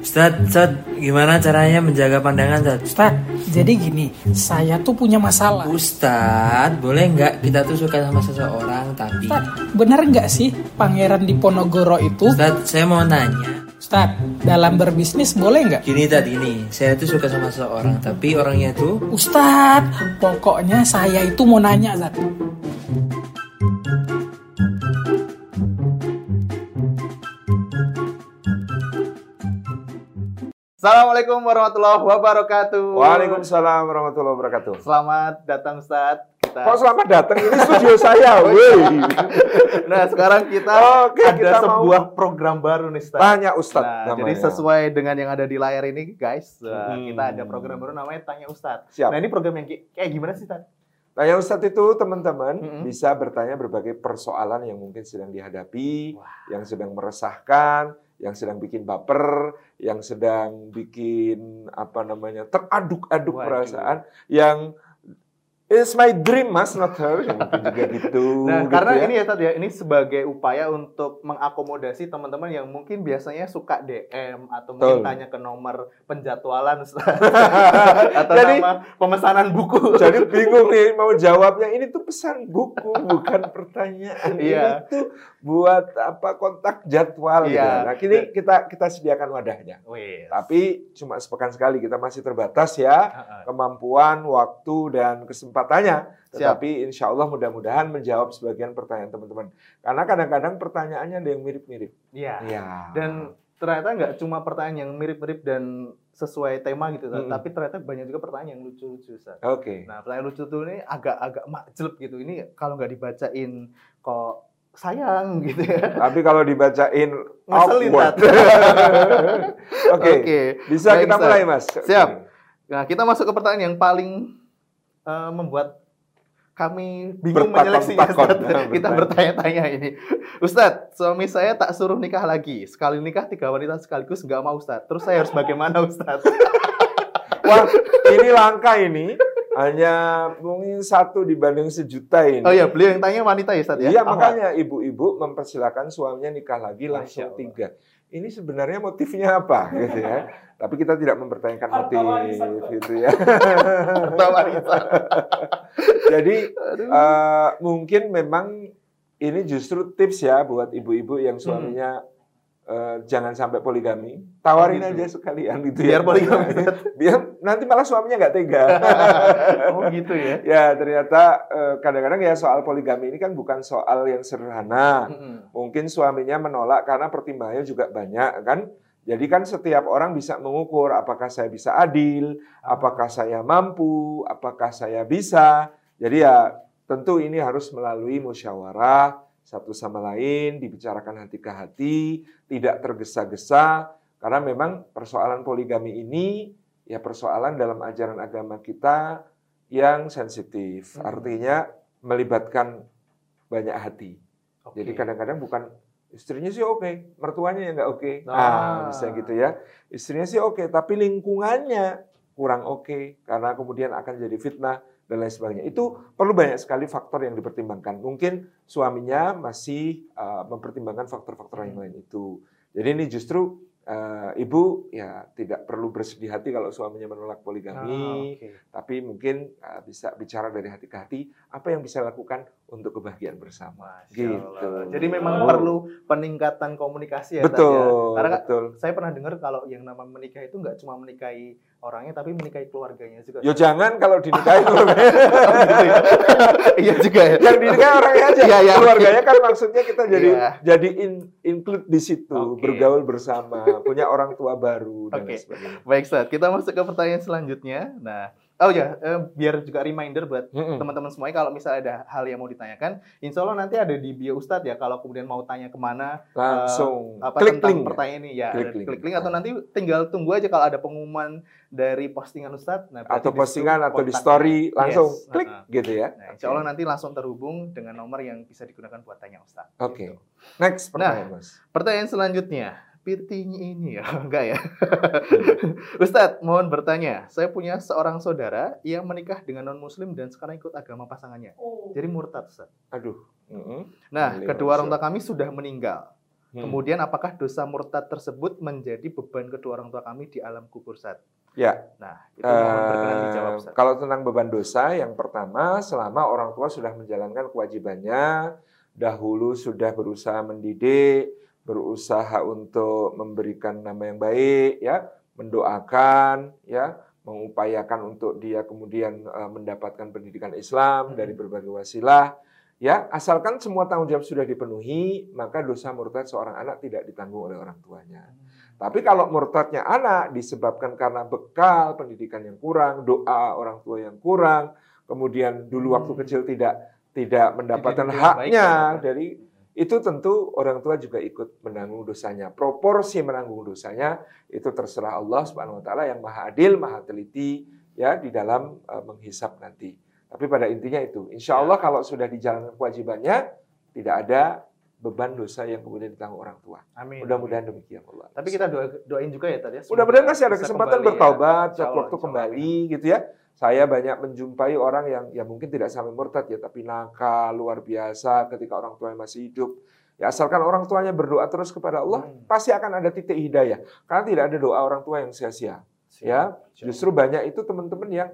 Ustaz, Ustaz, gimana caranya menjaga pandangan Ustaz? Ustaz, jadi gini, saya tuh punya masalah. Ustaz, boleh nggak kita tuh suka sama seseorang tapi Ustaz, benar nggak sih pangeran di Ponorogo itu? Ustaz, saya mau nanya. Ustaz, dalam berbisnis boleh nggak? Gini tadi ini, saya tuh suka sama seseorang tapi orangnya tuh Ustaz, pokoknya saya itu mau nanya, Ustaz. Assalamualaikum warahmatullahi wabarakatuh. Waalaikumsalam warahmatullahi wabarakatuh. Selamat datang Ustadz. Kita... Kok selamat datang ini studio saya, woi. Nah sekarang kita Oke, ada kita mau- sebuah program baru nih Ustadz. Tanya Ustadz Nah, namanya. jadi sesuai dengan yang ada di layar ini guys, uh, Hmm. kita ada program baru namanya Tanya Ustadz. Siap. Nah ini program yang kayak gimana sih Ustadz? Tanya Ustadz itu teman-teman Mm-mm. bisa bertanya berbagai persoalan yang mungkin sedang dihadapi, yang sedang meresahkan, yang sedang bikin baper, yang sedang bikin apa namanya teraduk-aduk perasaan, yang It's my dream mas, not her. Ya, mungkin juga gitu. Nah, gitu karena ya. ini ya Ustadz ya, ini sebagai upaya untuk mengakomodasi teman-teman yang mungkin biasanya suka DM atau mungkin Betul. tanya ke nomor penjadwalan atau Jadi- nama pemesanan buku. Jadi bingung nih mau jawabnya ini tuh pesan buku bukan pertanyaan. Iya. Ini tuh buat apa kontak jadwal gitu. Iya. Nah, kini kita kita sediakan wadahnya. Wih. Tapi cuma sepekan sekali kita masih terbatas ya kemampuan, waktu dan kesempatannya. Siap. Tetapi insya Allah mudah-mudahan menjawab sebagian pertanyaan teman-teman. Karena kadang-kadang pertanyaannya ada yang mirip-mirip. Iya. Iya. Dan ternyata nggak cuma pertanyaan yang mirip-mirip dan sesuai tema gitu, Ustaz. Mm-mm. tapi ternyata banyak juga pertanyaan yang lucu-lucu. Oke. Nah, pertanyaan lucu tuh ini agak-agak makjelep gitu. Ini kalau nggak dibacain kok sayang gitu ya. Tapi kalau dibacain Ngeselin, awkward. Oke. Oke. Bisa Baik, kita mulai, Mas. Siap. Nah, kita masuk ke pertanyaan yang paling eh, membuat kami bingung menyeleksinya. Nah, Kita bertanya. bertanya-tanya ini. Ustadz, suami saya tak suruh nikah lagi. Sekali nikah tiga wanita sekaligus nggak mau Ustadz. Terus saya harus bagaimana Ustadz? Wah, ini langka ini. Hanya mungkin satu dibanding sejuta ini. Oh iya, beliau yang tanya wanita ya Ustadz ya? Iya, makanya ibu-ibu mempersilahkan suaminya nikah lagi langsung tiga. Ini sebenarnya motifnya apa gitu ya? Tapi kita tidak mempertanyakan motif gitu ya. Jadi eh, mungkin memang ini justru tips ya buat ibu-ibu yang suaminya eh, jangan sampai poligami. Tawarin. Oh, gitu. aja sekalian gitu Biar ya. poligami. Biar nanti malah suaminya nggak tega. oh gitu ya? Ya ternyata eh, kadang-kadang ya soal poligami ini kan bukan soal yang sederhana. Mungkin suaminya menolak karena pertimbangannya juga banyak kan. Jadi kan setiap orang bisa mengukur apakah saya bisa adil, apakah saya mampu, apakah saya bisa. Jadi ya tentu ini harus melalui musyawarah satu sama lain, dibicarakan hati ke hati, tidak tergesa-gesa. Karena memang persoalan poligami ini ya persoalan dalam ajaran agama kita yang sensitif. Hmm. Artinya melibatkan banyak hati. Oke. Jadi kadang-kadang bukan istrinya sih oke, mertuanya yang nggak oke. Ah. Nah, bisa gitu ya. Istrinya sih oke, tapi lingkungannya kurang oke karena kemudian akan jadi fitnah dan lain sebagainya. Itu perlu banyak sekali faktor yang dipertimbangkan. Mungkin suaminya masih uh, mempertimbangkan faktor-faktor yang lain itu. Jadi ini justru uh, ibu ya tidak perlu bersedih hati kalau suaminya menolak poligami, Ah, oke. tapi mungkin uh, bisa bicara dari hati ke hati apa yang bisa lakukan untuk kebahagiaan bersama. Masya Gitu. Allah. Jadi memang Oh. perlu peningkatan komunikasi ya, ya? Betul, Karena betul. saya pernah dengar kalau yang nama menikah itu nggak cuma menikahi orangnya, tapi menikahi keluarganya juga. Yo jangan kalau dinikahi keluarganya. Ya? Iya juga ya. yang dinikahi orangnya aja. Iya, iya. Keluarganya kan maksudnya kita jadi Iya. jadi in- include di situ, Oke. bergaul bersama, punya orang tua baru dan lain sebagainya. Baik, Ustadz. Kita masuk ke pertanyaan selanjutnya. Nah, oh ya, eh, biar juga reminder buat teman-teman semuanya kalau misalnya ada hal yang mau ditanyakan, insya Allah nanti ada di bio Ustadz ya kalau kemudian mau tanya ke mana Langsung apa klik tentang link. ya. pertanyaan ini ya Klik ada link. klik link atau nanti tinggal tunggu aja kalau ada pengumuman dari postingan Ustadz nah, atau postingan atau di story langsung Yes. klik Nah, gitu ya. Nah, insya Allah nanti langsung terhubung dengan nomor yang bisa digunakan buat tanya Ustadz. Oke. Gitu. Next Nah. pertanyaan Mas. Pertanyaan selanjutnya, pirtinya ini ya, enggak ya? Hmm. Ustadz, mohon bertanya. Saya punya seorang saudara yang menikah dengan non-muslim dan sekarang ikut agama pasangannya. Jadi murtad, Ustadz. Aduh. Mm-mm. Nah, Boleh, kedua orang tua kami sudah meninggal. Hmm. Kemudian apakah dosa murtad tersebut menjadi beban kedua orang tua kami di alam kubur Ustaz? Ya. Nah, itu mohon berkenan Eh, dijawab Ustaz. kalau tentang beban dosa, yang pertama, selama orang tua sudah menjalankan kewajibannya, dahulu sudah berusaha mendidik, berusaha untuk memberikan nama yang baik, ya, mendoakan, ya, mengupayakan untuk dia kemudian eh, mendapatkan pendidikan Islam Hmm. dari berbagai wasilah, ya, asalkan semua tanggung jawab sudah dipenuhi, maka dosa murtad seorang anak tidak ditanggung oleh orang tuanya. Tapi kalau murtadnya anak disebabkan karena bekal pendidikan yang kurang, doa orang tua yang kurang, kemudian dulu waktu Hmm. kecil tidak tidak mendapatkan Dididik dengan baik, haknya ya. dari itu tentu orang tua juga ikut menanggung dosanya. Proporsi menanggung dosanya itu terserah Allah Subhanahu wa taala yang Maha Adil, Maha Teliti ya di dalam uh, menghisap nanti. Tapi pada intinya itu, insya Ya. Allah kalau sudah dijalankan kewajibannya tidak ada beban dosa yang kemudian ditanggung orang tua. Amin. Mudah-mudahan demikian Allah. Tapi kita doa, doain juga ya tadi ya. Mudah-mudahan masih ada kesempatan kembali ya. bertaubat, Allah, waktu Allah. kembali gitu ya. Saya banyak menjumpai orang yang ya mungkin tidak sampai murtad ya, tapi nakal luar biasa ketika orang tuanya masih hidup. Ya asalkan orang tuanya berdoa terus kepada Allah, Hmm. pasti akan ada titik hidayah. Karena tidak ada doa orang tua yang sia-sia. Ya, justru banyak itu teman-teman yang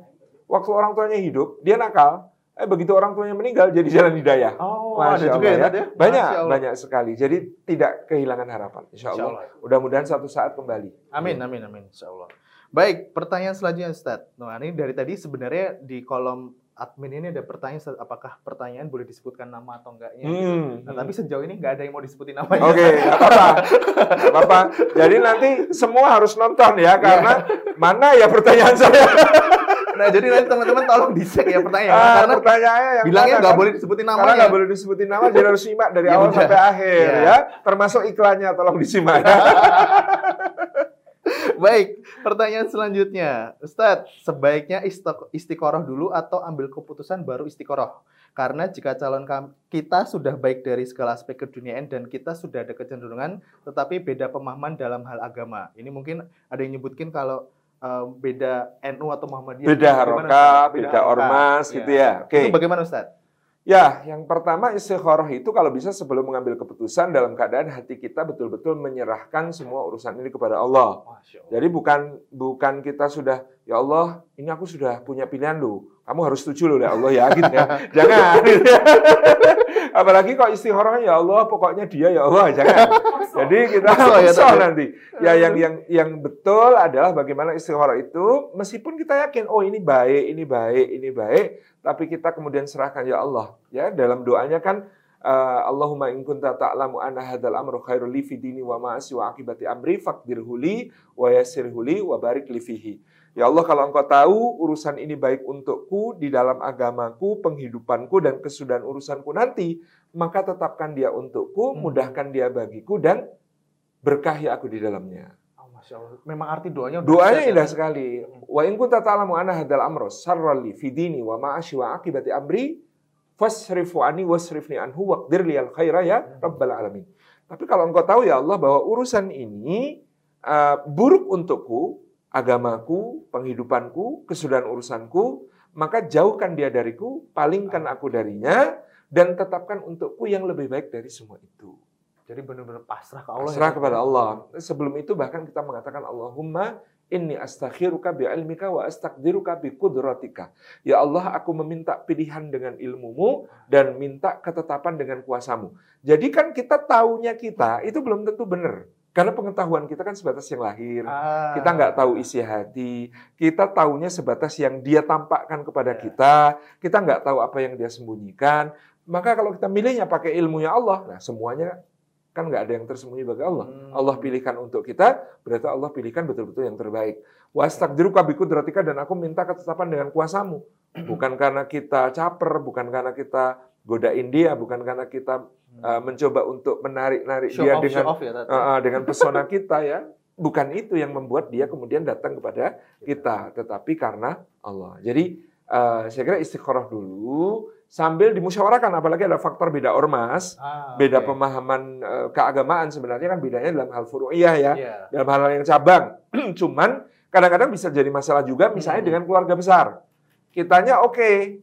waktu orang tuanya hidup, dia nakal. Eh begitu orang tuanya meninggal jadi jalan hidayah. Oh, Masya ada juga Allah ya, tadi ya? Banyak, Masya Allah. banyak sekali. Jadi tidak kehilangan harapan. Insya Insya Allah. Allah. Mudah-mudahan suatu saat kembali. Amin, amin, amin. Insya Allah. Baik, pertanyaan selanjutnya Ustaz. Nah, ini dari tadi sebenarnya di kolom admin ini ada pertanyaan apakah pertanyaan boleh disebutkan nama atau enggaknya? gitu. Hmm. Nah, tapi sejauh ini nggak ada yang mau disebutin namanya. Oke, nggak apa-apa. Apa-apa. Jadi nanti semua harus nonton ya, karena mana ya pertanyaan saya. Nah, jadi nanti teman-teman tolong di-check ya pertanyaan. Ah, karena pertanyaannya yang bilangnya nggak kan? boleh disebutin Karena namanya. nggak boleh disebutin nama, jadi harus simak dari Ya awal udah. sampai akhir Ya. ya. Termasuk iklannya, tolong disimak. ya. Baik, pertanyaan selanjutnya. Ustadz, sebaiknya istiqoroh dulu atau ambil keputusan baru istiqoroh? Karena jika calon kita sudah baik dari segala aspek keduniaan dan kita sudah ada kecenderungan, tetapi beda pemahaman dalam hal agama. Ini mungkin ada yang nyebutkin kalau eh, beda NU atau Muhammadiyah. Beda Ustadz? beda harokat. ormas gitu ya. Oke. Itu bagaimana Ustadz? Ya, yang pertama istikharah itu kalau bisa sebelum mengambil keputusan dalam keadaan hati kita betul-betul menyerahkan semua urusan ini kepada Allah. Jadi bukan bukan kita sudah ya Allah, ini aku sudah punya pilihan loh. Kamu harus setuju loh ya Allah ya gitu ya. Jangan. Apalagi kok istikharah ya Allah, pokoknya dia ya Allah, jangan. Jadi kita Maksa ya, maksa nanti. Ya yang yang yang betul adalah bagaimana istikharah itu meskipun kita yakin oh ini baik, ini baik, ini baik, tapi kita kemudian serahkan ya Allah. Ya, dalam doanya kan eh, Allahumma in kunta ta'lamu anna hadzal amru khairul li fi dini wa ma'asi wa akibati amri faqdirhu li wa yassirhu li wa barik li fihi. Ya Allah kalau engkau tahu urusan ini baik untukku di dalam agamaku, penghidupanku dan kesudahan urusanku nanti, maka tetapkan dia untukku, Hmm. mudahkan dia bagiku dan berkahi aku di dalamnya. Oh, Masya Allah. Memang arti doanya udah Doanya ya, indah sekali. Wa in kunta ta'lamu anna hadzal amra sarran li fi dini wa ma'ashi wa akibati amri fasrifu anni wasrifni anhu waqdir liyal khaira ya rabbal alamin. Tapi kalau engkau tahu ya Allah bahwa urusan ini uh, buruk untukku, agamaku, penghidupanku, kesudahan urusanku, maka jauhkan dia dariku, palingkan aku darinya, dan tetapkan untukku yang lebih baik dari semua itu. Jadi benar-benar pasrah ke Allah. ya, Pasrah Ustadz. kepada Allah. Sebelum itu bahkan kita mengatakan Allahumma inni astakhiruka bi ilmika wa astaqdiruka bi kudratika. Ya Allah, aku meminta pilihan dengan ilmumu dan minta ketetapan dengan kuasamu. Jadi kan kita taunya kita itu belum tentu benar. Karena pengetahuan kita kan sebatas yang lahir. Ah. Kita nggak tahu isi hati. Kita taunya sebatas yang dia tampakkan kepada Ya. kita. Kita nggak tahu apa yang dia sembunyikan. Maka kalau kita milihnya pakai ilmunya Allah, nah semuanya kan nggak ada yang tersembunyi bagi Allah. Hmm. Allah pilihkan untuk kita, berarti Allah pilihkan betul-betul yang terbaik. Wastaqdiruka bikudratika dan aku minta ketetapan dengan kuasamu. Bukan karena kita caper, bukan karena kita godain dia, bukan karena kita uh, mencoba untuk menarik-narik Show dia off, dengan off ya, uh, uh, dengan pesona kita ya. Bukan itu yang membuat dia kemudian datang kepada kita, tetapi karena Allah. Jadi uh, saya kira istikharah dulu sambil dimusyawarahkan apalagi ada faktor beda ormas, Ah, beda oke. pemahaman uh, keagamaan sebenarnya kan bedanya dalam hal furu'iyah ya, Iya. dalam hal yang cabang. Cuman kadang-kadang bisa jadi masalah juga misalnya Hmm. dengan keluarga besar. Kitanya oke,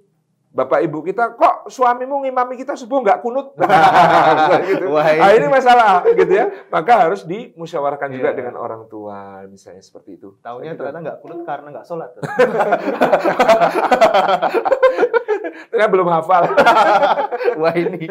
bapak ibu kita kok suamimu ngimami kita subuh nggak kunut gitu. Wah, Nah, ini- masalah gitu ya maka harus dimusyawarahkan juga Iya. dengan orang tua misalnya seperti itu Taunya Gitu. ternyata nggak kunut karena nggak sholat. ternyata belum hafal Wah ini.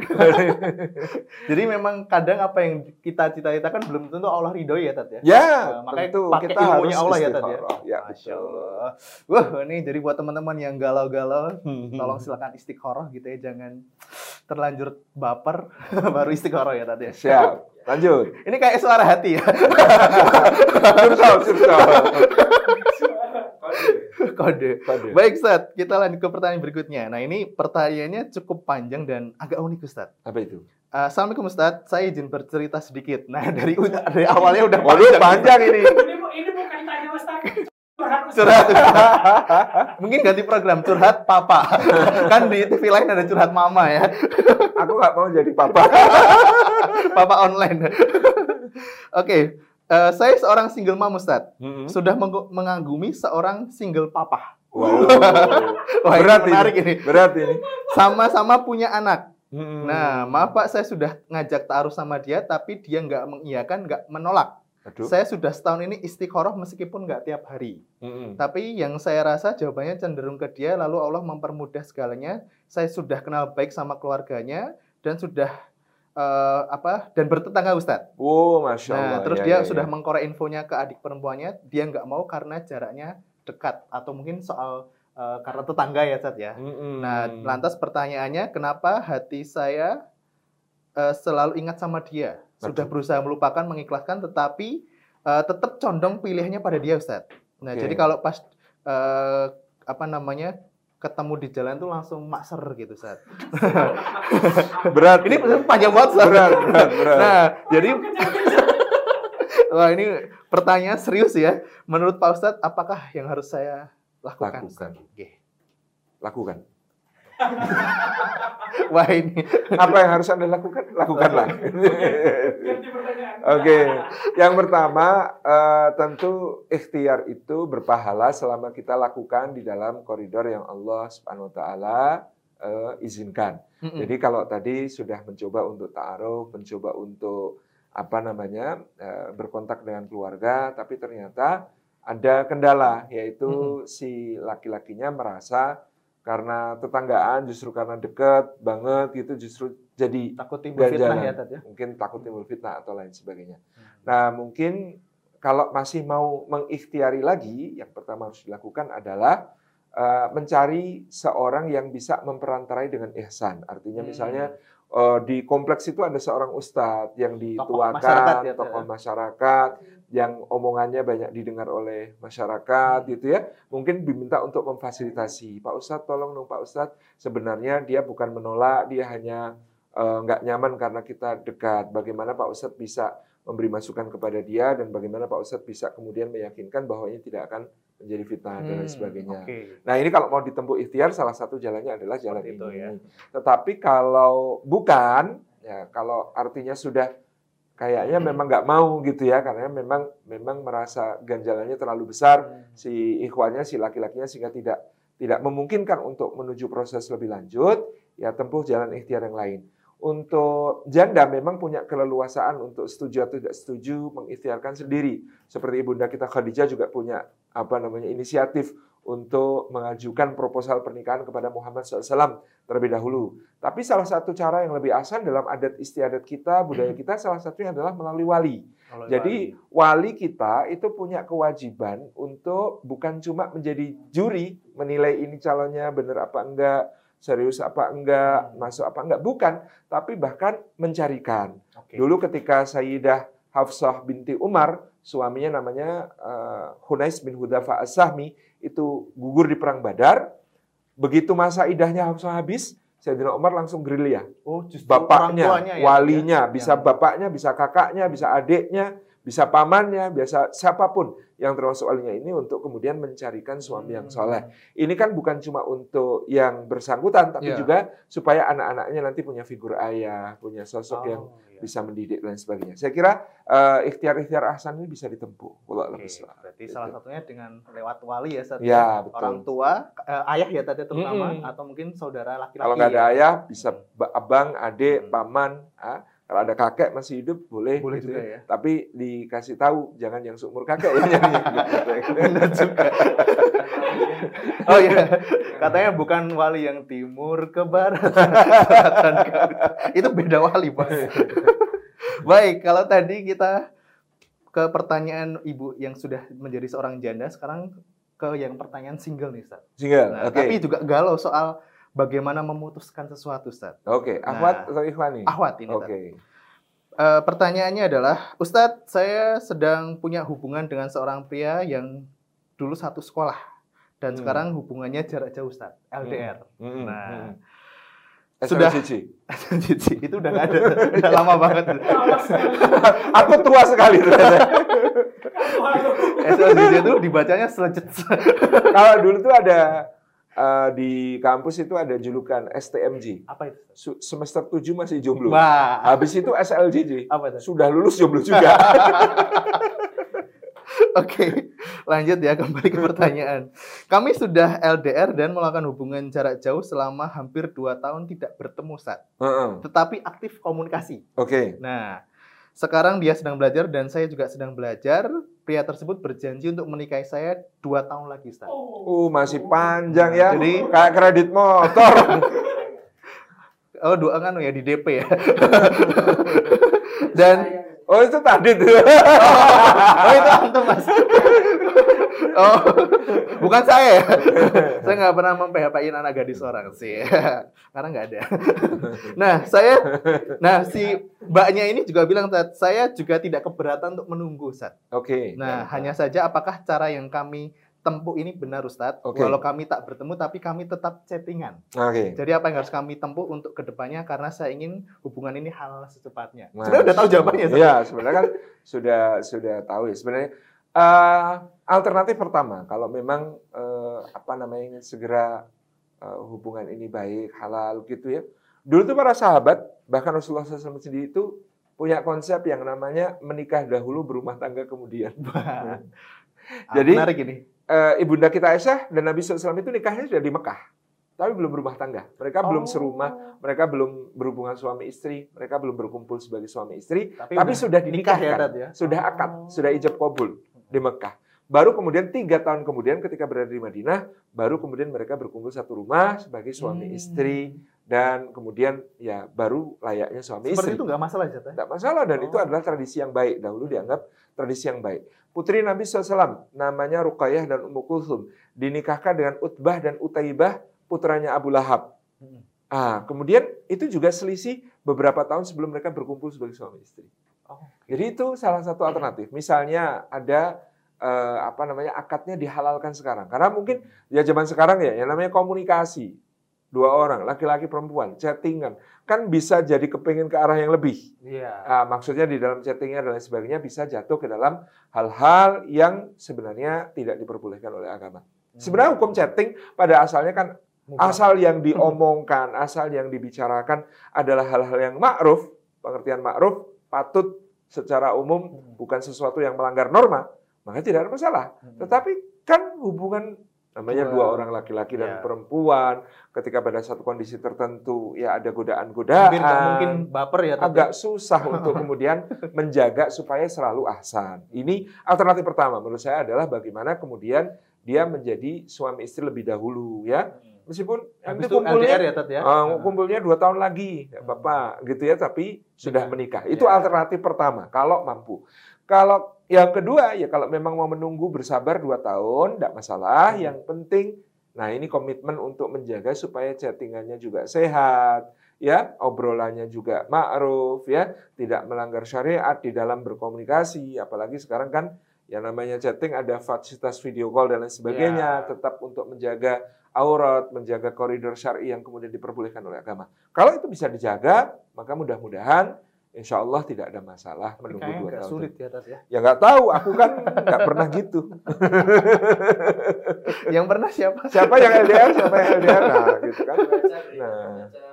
Jadi memang kadang apa yang kita cita-citakan belum tentu Allah ridhoi ya Tat ya. ya Nah, makanya tentu pakai kita harus Allah ya, Tat, ya? ya Masya. Allah. Wah ini jadi buat teman-teman yang galau-galau, Hmm. tolong silakan istiqoroh gitu ya, jangan terlanjur baper baru istiqoroh ya tadi. siap lanjut Ini kayak suara hati ya, Sursol, sursol. kode. Kode. Baik Ustaz, kita lanjut ke pertanyaan berikutnya. Nah ini pertanyaannya cukup panjang dan agak unik Ustaz. apa itu Uh, Assalamualaikum Ustaz, saya izin bercerita sedikit. Nah dari dari awalnya udah waduh panjang ini Ini, bu- ini bukan tanya Ustaz. Curhat Ustaz. curhat. Mungkin ganti program curhat papa. kan di TV lain ada curhat mama ya. aku nggak mau jadi papa Papa online. Oke, eh, saya seorang single mom Ustaz. Mm-mm. Sudah meng- mengagumi seorang single papa. Waduh. Wah, ini berat menarik ini. ini. berat ini Sama-sama punya anak. Mm-mm. Nah, maaf Pak, saya sudah ngajak taruh sama dia, tapi dia nggak mengiyakan, nggak menolak. Aduh. Saya sudah setahun ini istiqoroh meskipun nggak tiap hari. Mm-mm. Tapi yang saya rasa jawabannya cenderung ke dia, lalu Allah mempermudah segalanya. Saya sudah kenal baik sama keluarganya dan sudah eh, apa dan bertetangga Ustadz. Oh, masya Allah. Nah, terus Ya, dia ya, sudah ya. mengkorek infonya ke adik perempuannya, dia nggak mau karena jaraknya dekat atau mungkin soal eh, karena tetangga ya, Ustadz ya. Mm-mm. Nah, lantas pertanyaannya, kenapa hati saya eh, selalu ingat sama dia? Sudah berusaha melupakan, mengikhlaskan, tetapi eh, tetap condong pilihannya pada dia, Ustaz. Nah, Oke. jadi kalau pas eh, apa namanya ketemu di jalan tuh langsung makser gitu, Ustaz. berat. Ini panjang banget, Ustaz. berat, berat, berat. Nah, jadi Wah, ini pertanyaan serius ya. Menurut Pak Ustadz, apakah yang harus saya lakukan? Lakukan. Oke. Lakukan. Wah, ini Apa yang harus Anda lakukan? Lakukanlah. Oke, yang pertama eh, tentu ikhtiar itu berpahala selama kita lakukan di dalam koridor yang Allah Subhanahu wa taala eh, izinkan. Mm-mm. Jadi kalau tadi sudah mencoba untuk ta'aruf, mencoba untuk apa namanya eh, berkontak dengan keluarga, tapi ternyata ada kendala yaitu si laki-lakinya merasa karena tetanggaan justru karena dekat banget gitu justru jadi takut timbul fitnah ganjalan. ya, Tat ya. mungkin takut timbul fitnah atau lain sebagainya. Nah, mungkin kalau masih mau mengikhtiari lagi, yang pertama harus dilakukan adalah eh, mencari seorang yang bisa memperantarai dengan ihsan. Artinya Hmm. misalnya eh, di kompleks itu ada seorang ustadz yang masyarakat dituakan, ya, Tat, tokoh ya. masyarakat, yang omongannya banyak didengar oleh masyarakat Hmm. gitu ya. Mungkin diminta untuk memfasilitasi. Pak Ustadz tolong dong Pak Ustadz, sebenarnya dia bukan menolak, dia hanya eh, nggak nyaman karena kita dekat. Bagaimana Pak Ustadz bisa memberi masukan kepada dia dan bagaimana Pak Ustadz bisa kemudian meyakinkan bahwa ini tidak akan menjadi fitnah dan lain Hmm, sebagainya. Oke. Nah ini kalau mau ditempuh ikhtiar salah satu jalannya adalah jalan Seperti itu, ya. Tetapi kalau bukan, ya kalau artinya sudah kayaknya memang nggak mau gitu ya, karena memang memang merasa ganjalannya terlalu besar si ikhwannya, si laki-lakinya sehingga tidak tidak memungkinkan untuk menuju proses lebih lanjut, ya tempuh jalan ikhtiar yang lain. Untuk janda memang punya keleluasaan untuk setuju atau tidak setuju mengikhtiarkan sendiri. Seperti ibunda kita Khadijah juga punya apa namanya inisiatif untuk mengajukan proposal pernikahan kepada Muhammad SAW terlebih dahulu. Tapi salah satu cara yang lebih asan dalam adat istiadat kita, budaya kita, salah satunya adalah melalui wali. Kalau Jadi wali kita itu punya kewajiban untuk bukan cuma menjadi juri menilai ini calonnya benar apa enggak, serius apa enggak, masuk apa enggak, bukan, tapi bahkan mencarikan. Oke. Dulu ketika Sayyidah Hafsah binti Umar, suaminya namanya eh, Hunais bin Hudafa As-Sahmi, itu gugur di perang Badar. Begitu masa idahnya Hafsah habis, Sayyidina Umar langsung gerilya. Oh, justru bapaknya, ya, walinya, ya, bisa yang- bapaknya, bisa kakaknya, bisa adiknya, bisa pamannya, biasa siapa pun yang termasuk walinya ini untuk kemudian mencarikan suami yang soleh. Ini kan bukan cuma untuk yang bersangkutan, tapi Iya. juga supaya anak-anaknya nanti punya figur ayah, punya sosok yang Oh, iya. bisa mendidik dan sebagainya. Saya kira eh, ikhtiar-ikhtiar ahsan ini bisa ditempuh. Bishawab. berarti Gitu. salah satunya dengan lewat wali ya, Ustaz. Ya, betul. Orang tua, eh, ayah ya tadi terutama, Mm-mm. atau mungkin saudara laki-laki. Kalau nggak ada ya. ayah, bisa ba- abang, adik, Hmm. paman. ah. Kalau ada kakek masih hidup, boleh. Boleh gitu juga ya. Tapi dikasih tahu, jangan yang seumur kakek ya. nyanyi. Benar juga. oh iya, katanya bukan wali yang timur ke barat. Itu beda wali, Pak. Baik, kalau tadi kita ke pertanyaan ibu yang sudah menjadi seorang janda, sekarang ke yang pertanyaan single nih, Ustaz. Single, Nah, oke. Tapi juga galau soal bagaimana memutuskan sesuatu, Ustaz. Oke, Nah. Ahwat atau Ikhwani? Ahwat ini. Oke. Eh, pertanyaannya adalah, Ustadz, saya sedang punya hubungan dengan seorang pria yang dulu satu sekolah dan Hmm. sekarang hubungannya jarak jauh, Ustadz, LDR. Mm-mm, Nah, mm-mm. sudah-. Cici, itu udah nggak ada, udah lama banget. Aku tua sekali. SLCC itu dibacanya selejet. Kalau dulu tuh ada eh, di kampus itu ada julukan STMJ. Apa itu? Semester 7 masih jomblo. Wah, Habis itu SLJJ. apa itu? Sudah lulus jomblo juga. Oke, lanjut ya kembali ke pertanyaan. Kami sudah LDR dan melakukan hubungan jarak jauh selama hampir 2 tahun tidak bertemu, Ustadz. Heeh. Tetapi aktif komunikasi. Oke. Nah, sekarang dia sedang belajar dan saya juga sedang belajar. Pria tersebut berjanji untuk menikahi saya dua tahun lagi, Ustaz. Uh, masih panjang ya. Jadi- kayak kredit motor. Oh, dua kan ya di DP ya. dan Oh, itu tadi tuh. oh itu antum mas. oh, bukan saya ya. saya nggak pernah memphp-in anak gadis orang sih. Karena nggak ada. nah, saya, nah si mbaknya ini juga bilang, saya juga tidak keberatan untuk menunggu, Ustaz. Oke. Nah, hanya saja apakah cara yang kami tempuh ini benar Ustadz? Oke. Walau kami tak bertemu tapi kami tetap chattingan. Oke. Jadi apa yang harus kami tempuh untuk ke depannya karena saya ingin hubungan ini halal secepatnya. Mas- Sebenarnya udah tahu jawabannya. Iya, sebenarnya kan sudah sudah tahu ya. Sebenarnya eh, alternatif pertama, kalau memang eh, apa namanya ingin segera eh, hubungan ini baik, halal gitu ya. Dulu tuh para sahabat, bahkan Rasulullah SAW sendiri itu punya konsep yang namanya menikah dahulu berumah tangga kemudian. Ah, Jadi- menarik ini. Eh, ibunda kita Aisyah dan Nabi SAW itu nikahnya sudah di Mekah, tapi belum berumah tangga. Mereka belum Oh. serumah, mereka belum berhubungan suami istri, mereka belum berkumpul sebagai suami istri, Tapi, tapi udah sudah nikah ya, dinikahkan, Dad, ya? sudah akad, sudah ijab kabul di Mekah. Baru kemudian tiga tahun kemudian ketika berada di Madinah, baru kemudian mereka berkumpul satu rumah sebagai suami Hmm. istri dan kemudian ya baru layaknya suami Seperti istri. itu nggak masalah ya? Tidak masalah dan Oh. itu adalah tradisi yang baik. Dahulu dianggap tradisi yang baik. Putri Nabi SAW namanya Ruqayyah dan Ummu Kulsum dinikahkan dengan Utbah dan Utaibah putranya Abu Lahab. Hmm. Ah, kemudian itu juga selisih beberapa tahun sebelum mereka berkumpul sebagai suami istri. Oh, Jadi itu salah satu alternatif. Misalnya ada eh, apa namanya akadnya dihalalkan sekarang. Karena mungkin ya zaman sekarang ya yang namanya komunikasi dua orang laki-laki perempuan chattingan kan bisa jadi kepingin ke arah yang lebih. Iya. Ah, maksudnya di dalam chattingnya dan lain sebagainya bisa jatuh ke dalam hal-hal yang sebenarnya tidak diperbolehkan oleh agama. Sebenarnya hukum chatting pada asalnya kan Mubah. asal yang diomongkan, asal yang dibicarakan adalah hal-hal yang ma'ruf, pengertian ma'ruf, patut secara umum bukan sesuatu yang melanggar norma, maka tidak ada masalah. Hmm. Tetapi kan hubungan namanya Dua. orang laki-laki dan Ya. perempuan, ketika pada satu kondisi tertentu ya ada Mungkin godaan-godaan, mungkin baper ya. Ya? agak susah untuk kemudian menjaga supaya selalu ahsan. Ini alternatif pertama menurut saya adalah bagaimana kemudian dia menjadi suami istri lebih dahulu ya. Meskipun Habis itu kumpulnya LDR ya Tat ya. eh, kumpulnya dua tahun lagi, nggak apa-apa gitu ya. Tapi sudah menikah. Itu Ya. alternatif pertama kalau mampu. Kalau yang kedua ya kalau memang mau menunggu bersabar dua tahun, tidak masalah. Hmm. Yang penting, nah ini komitmen untuk menjaga supaya chattingannya juga sehat, ya obrolannya juga ma'ruf, ya tidak melanggar syariat di dalam berkomunikasi. Apalagi sekarang kan yang namanya chatting ada fasilitas video call dan lain sebagainya, Ya. tetap untuk menjaga aurat, menjaga koridor syari yang kemudian diperbolehkan oleh agama. Kalau itu bisa dijaga, maka mudah-mudahan insya Allah tidak ada masalah Tapi menunggu kayaknya dua tahun. sulit ya, Tat, ya. Ya nggak tahu, aku kan nggak pernah gitu. Yang pernah siapa? Siapa yang LDR, siapa yang LDR, nah gitu kan. Nah.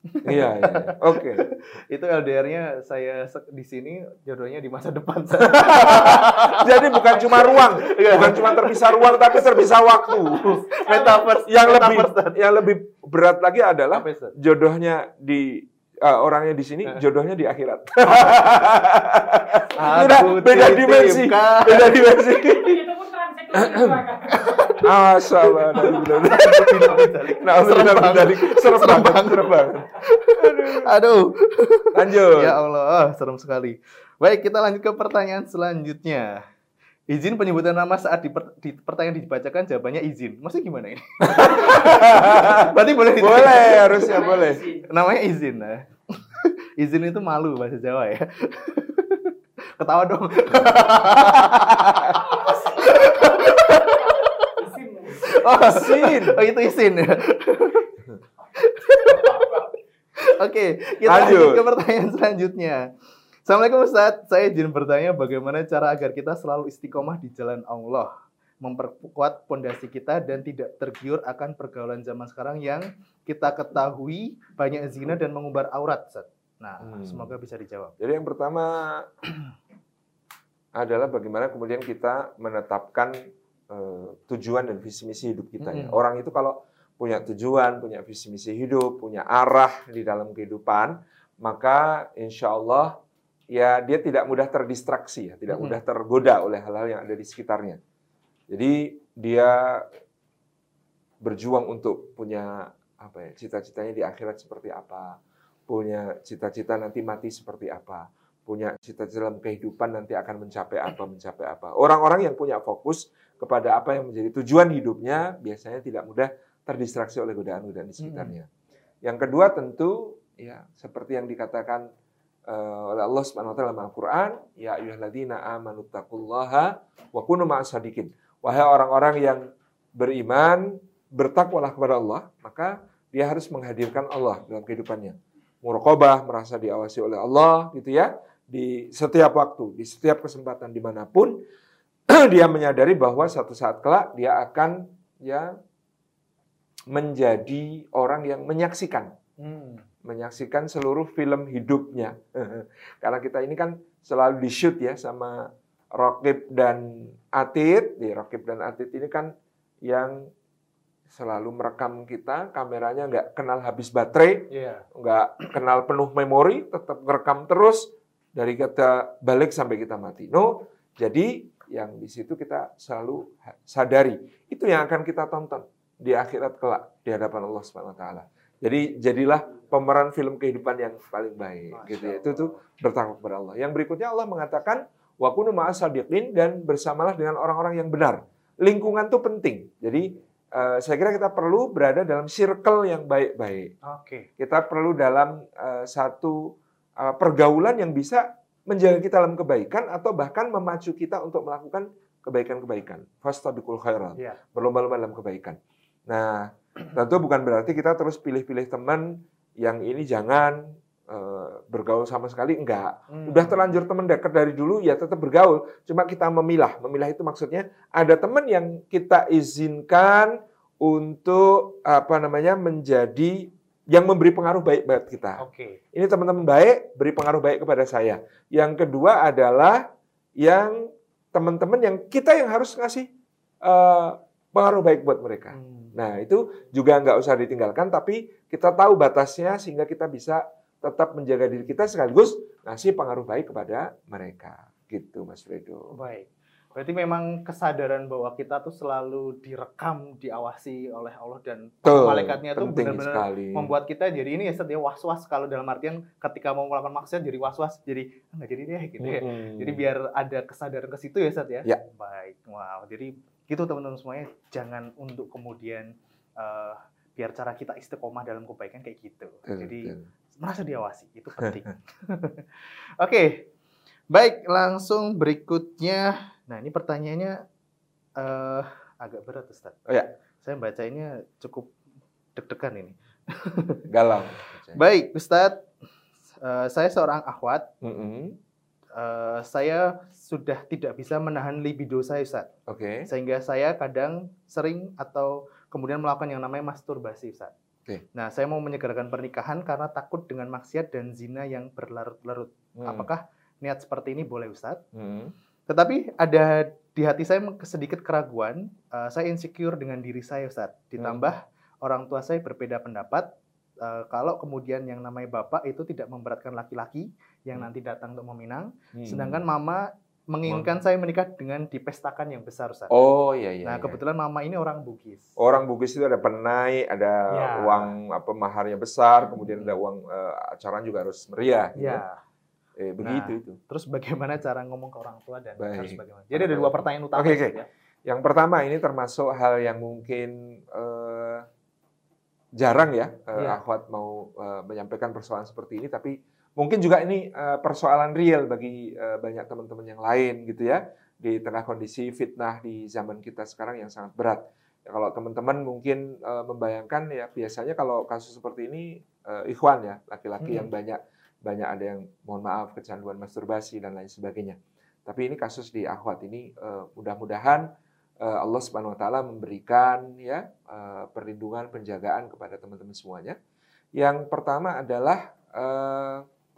Iya, iya. Oke. Itu LDR-nya saya di sini, jodohnya di masa depan. Jadi bukan cuma ruang, bukan cuma terpisah ruang, tapi terpisah waktu. Metaverse. Yang lebih Metaverse, yang lebih berat lagi adalah jodohnya di eh, orangnya di sini, jodohnya di akhirat. Aduh, Udah beda dimensi, beda dimensi. Masalah. Nah, Serem banget. serem banget, serem banget. Aduh. Lanjut. Ya Allah, ah, serem sekali. Baik, kita lanjut ke pertanyaan selanjutnya. Izin penyebutan nama saat di, per- di pertanyaan dibacakan jawabannya izin. Maksudnya gimana ini? Berarti boleh ditanya. Boleh, harusnya boleh. Namanya izin. Nah. izin itu malu bahasa Jawa ya. Ketawa dong. Oh, Izin. Oh, itu izin ya. Oke, kita Lanjut. lanjut ke pertanyaan selanjutnya. Assalamualaikum Ustaz, saya izin bertanya bagaimana cara agar kita selalu istiqomah di jalan Allah, memperkuat pondasi kita dan tidak tergiur akan pergaulan zaman sekarang yang kita ketahui banyak zina dan mengumbar aurat, Ustaz. Nah, Hmm. semoga bisa dijawab. Jadi yang pertama adalah bagaimana kemudian kita menetapkan eh, tujuan dan visi misi hidup kita ya. Orang itu kalau punya tujuan, punya visi misi hidup, punya arah di dalam kehidupan, maka insya Allah ya dia tidak mudah terdistraksi ya, tidak mudah tergoda oleh hal-hal yang ada di sekitarnya. Jadi dia berjuang untuk punya apa ya cita-citanya di akhirat seperti apa, punya cita-cita nanti mati seperti apa, punya cita-cita dalam kehidupan nanti akan mencapai apa, mencapai apa. Orang-orang yang punya fokus kepada apa yang menjadi tujuan hidupnya biasanya tidak mudah terdistraksi oleh godaan-godaan di sekitarnya. Yang kedua tentu ya seperti yang dikatakan eh, oleh Allah Subhanahu wa taala dalam Al-Qur'an, ya ayyuhalladzina amanu taqullaha wa kunu ma'as sadiqin. Wahai orang-orang yang beriman, bertakwalah kepada Allah, maka dia harus menghadirkan Allah dalam kehidupannya. Muraqabah, merasa diawasi oleh Allah gitu ya, di setiap waktu, di setiap kesempatan di mana pun, dia menyadari bahwa suatu saat kelak dia akan ya menjadi orang yang menyaksikan Hmm. menyaksikan seluruh film hidupnya. Karena kita ini kan selalu di shoot ya sama Rokib dan Atit. Di Rokib dan Atit ini kan yang selalu merekam kita, kameranya nggak kenal habis baterai, Iya. nggak kenal penuh memori, tetap merekam terus dari kita balik sampai kita mati. No, jadi yang di situ kita selalu sadari itu yang akan kita tonton di akhirat kelak di hadapan Allah Subhanahu wa taala. Jadi jadilah pemeran film kehidupan yang paling baik Masya gitu ya. Itu tuh bertakwa kepada Allah. Yang berikutnya Allah mengatakan wa kunu ma'as sadiqin dan bersamalah dengan orang-orang yang benar. Lingkungan tuh penting. Jadi eh, saya kira kita perlu berada dalam circle yang baik-baik Oke. kita perlu dalam eh, satu eh, pergaulan yang bisa menjaga kita dalam kebaikan atau bahkan memacu kita untuk melakukan kebaikan-kebaikan. Fastabiqul khairat. Iya. Berlomba-lomba dalam kebaikan. Nah, tentu bukan berarti kita terus pilih-pilih teman yang ini jangan eh, bergaul sama sekali enggak. Hmm. Udah terlanjur teman dekat dari dulu ya tetap bergaul. Cuma kita memilah. Memilah itu maksudnya ada teman yang kita izinkan untuk apa namanya menjadi yang memberi pengaruh baik buat kita. Oke. Ini teman-teman baik beri pengaruh baik kepada saya. Yang kedua adalah yang teman-teman yang kita yang harus ngasih eh, pengaruh baik buat mereka. Hmm. Nah itu juga nggak usah ditinggalkan, tapi kita tahu batasnya sehingga kita bisa tetap menjaga diri kita sekaligus ngasih pengaruh baik kepada mereka. Gitu Mas Fredo. Baik. Berarti memang kesadaran bahwa kita tuh selalu direkam, diawasi oleh Allah dan malaikatnya tuh benar-benar membuat kita jadi ini ya Set, ya was-was kalau dalam artian ketika mau melakukan maksiat jadi was-was jadi "Ah, nggak jadi deh gitu ya. Mm-mm. Jadi biar ada kesadaran ke situ ya Sat ya. Ya. Baik. Wow. Jadi gitu teman-teman semuanya jangan untuk kemudian eh, biar cara kita istiqomah dalam kebaikan kayak gitu. Jadi merasa diawasi itu penting. Oke, baik langsung berikutnya. Nah ini pertanyaannya eh agak berat Ustaz. Oh ya. Saya bacanya cukup deg-degan ini. galau. Baik Ustadz, eh, saya seorang akhwat, Mm-mm. eh, saya sudah tidak bisa menahan libido saya, Ustaz. Oke. Sehingga saya kadang sering atau kemudian melakukan yang namanya masturbasi, Ustaz. Oke. Nah, saya mau menyegarkan pernikahan karena takut dengan maksiat dan zina yang berlarut-larut. Hmm. Apakah niat seperti ini boleh, Ustaz? Mm. Tetapi ada di hati saya sedikit keraguan, eh, saya insecure dengan diri saya, Ustaz. Ditambah orang tua saya berbeda pendapat, eh, kalau kemudian yang namanya bapak itu tidak memberatkan laki-laki yang Hmm. nanti datang untuk meminang, Mm. sedangkan mama menginginkan saya menikah dengan dipestakan yang besar, Ustaz. Oh iya iya. nah, iya. kebetulan mama ini orang Bugis. Orang Bugis itu ada penai, ada Ya. uang apa maharnya besar, kemudian ada uang eh, acara juga harus meriah. gitu. Ya, Eh, begitu itu. terus bagaimana cara ngomong ke orang tua dan Baik. harus bagaimana? Jadi ada dua pertanyaan utama. Oke, Ustaz, oke. ya. Yang pertama ini termasuk hal yang mungkin eh, jarang ya, eh, Iya. akhwat mau eh, menyampaikan persoalan seperti ini, tapi mungkin juga ini eh, persoalan real bagi eh, banyak teman-teman yang lain gitu ya, di tengah kondisi fitnah di zaman kita sekarang yang sangat berat. Ya, kalau teman-teman mungkin eh, membayangkan ya biasanya kalau kasus seperti ini eh, ikhwan ya, laki-laki Hmm. yang banyak banyak ada yang mohon maaf kecanduan masturbasi dan lain sebagainya. Tapi ini kasus di akhwat ini eh, mudah-mudahan eh, Allah Subhanahu wa taala memberikan ya eh, perlindungan penjagaan kepada teman-teman semuanya. Yang pertama adalah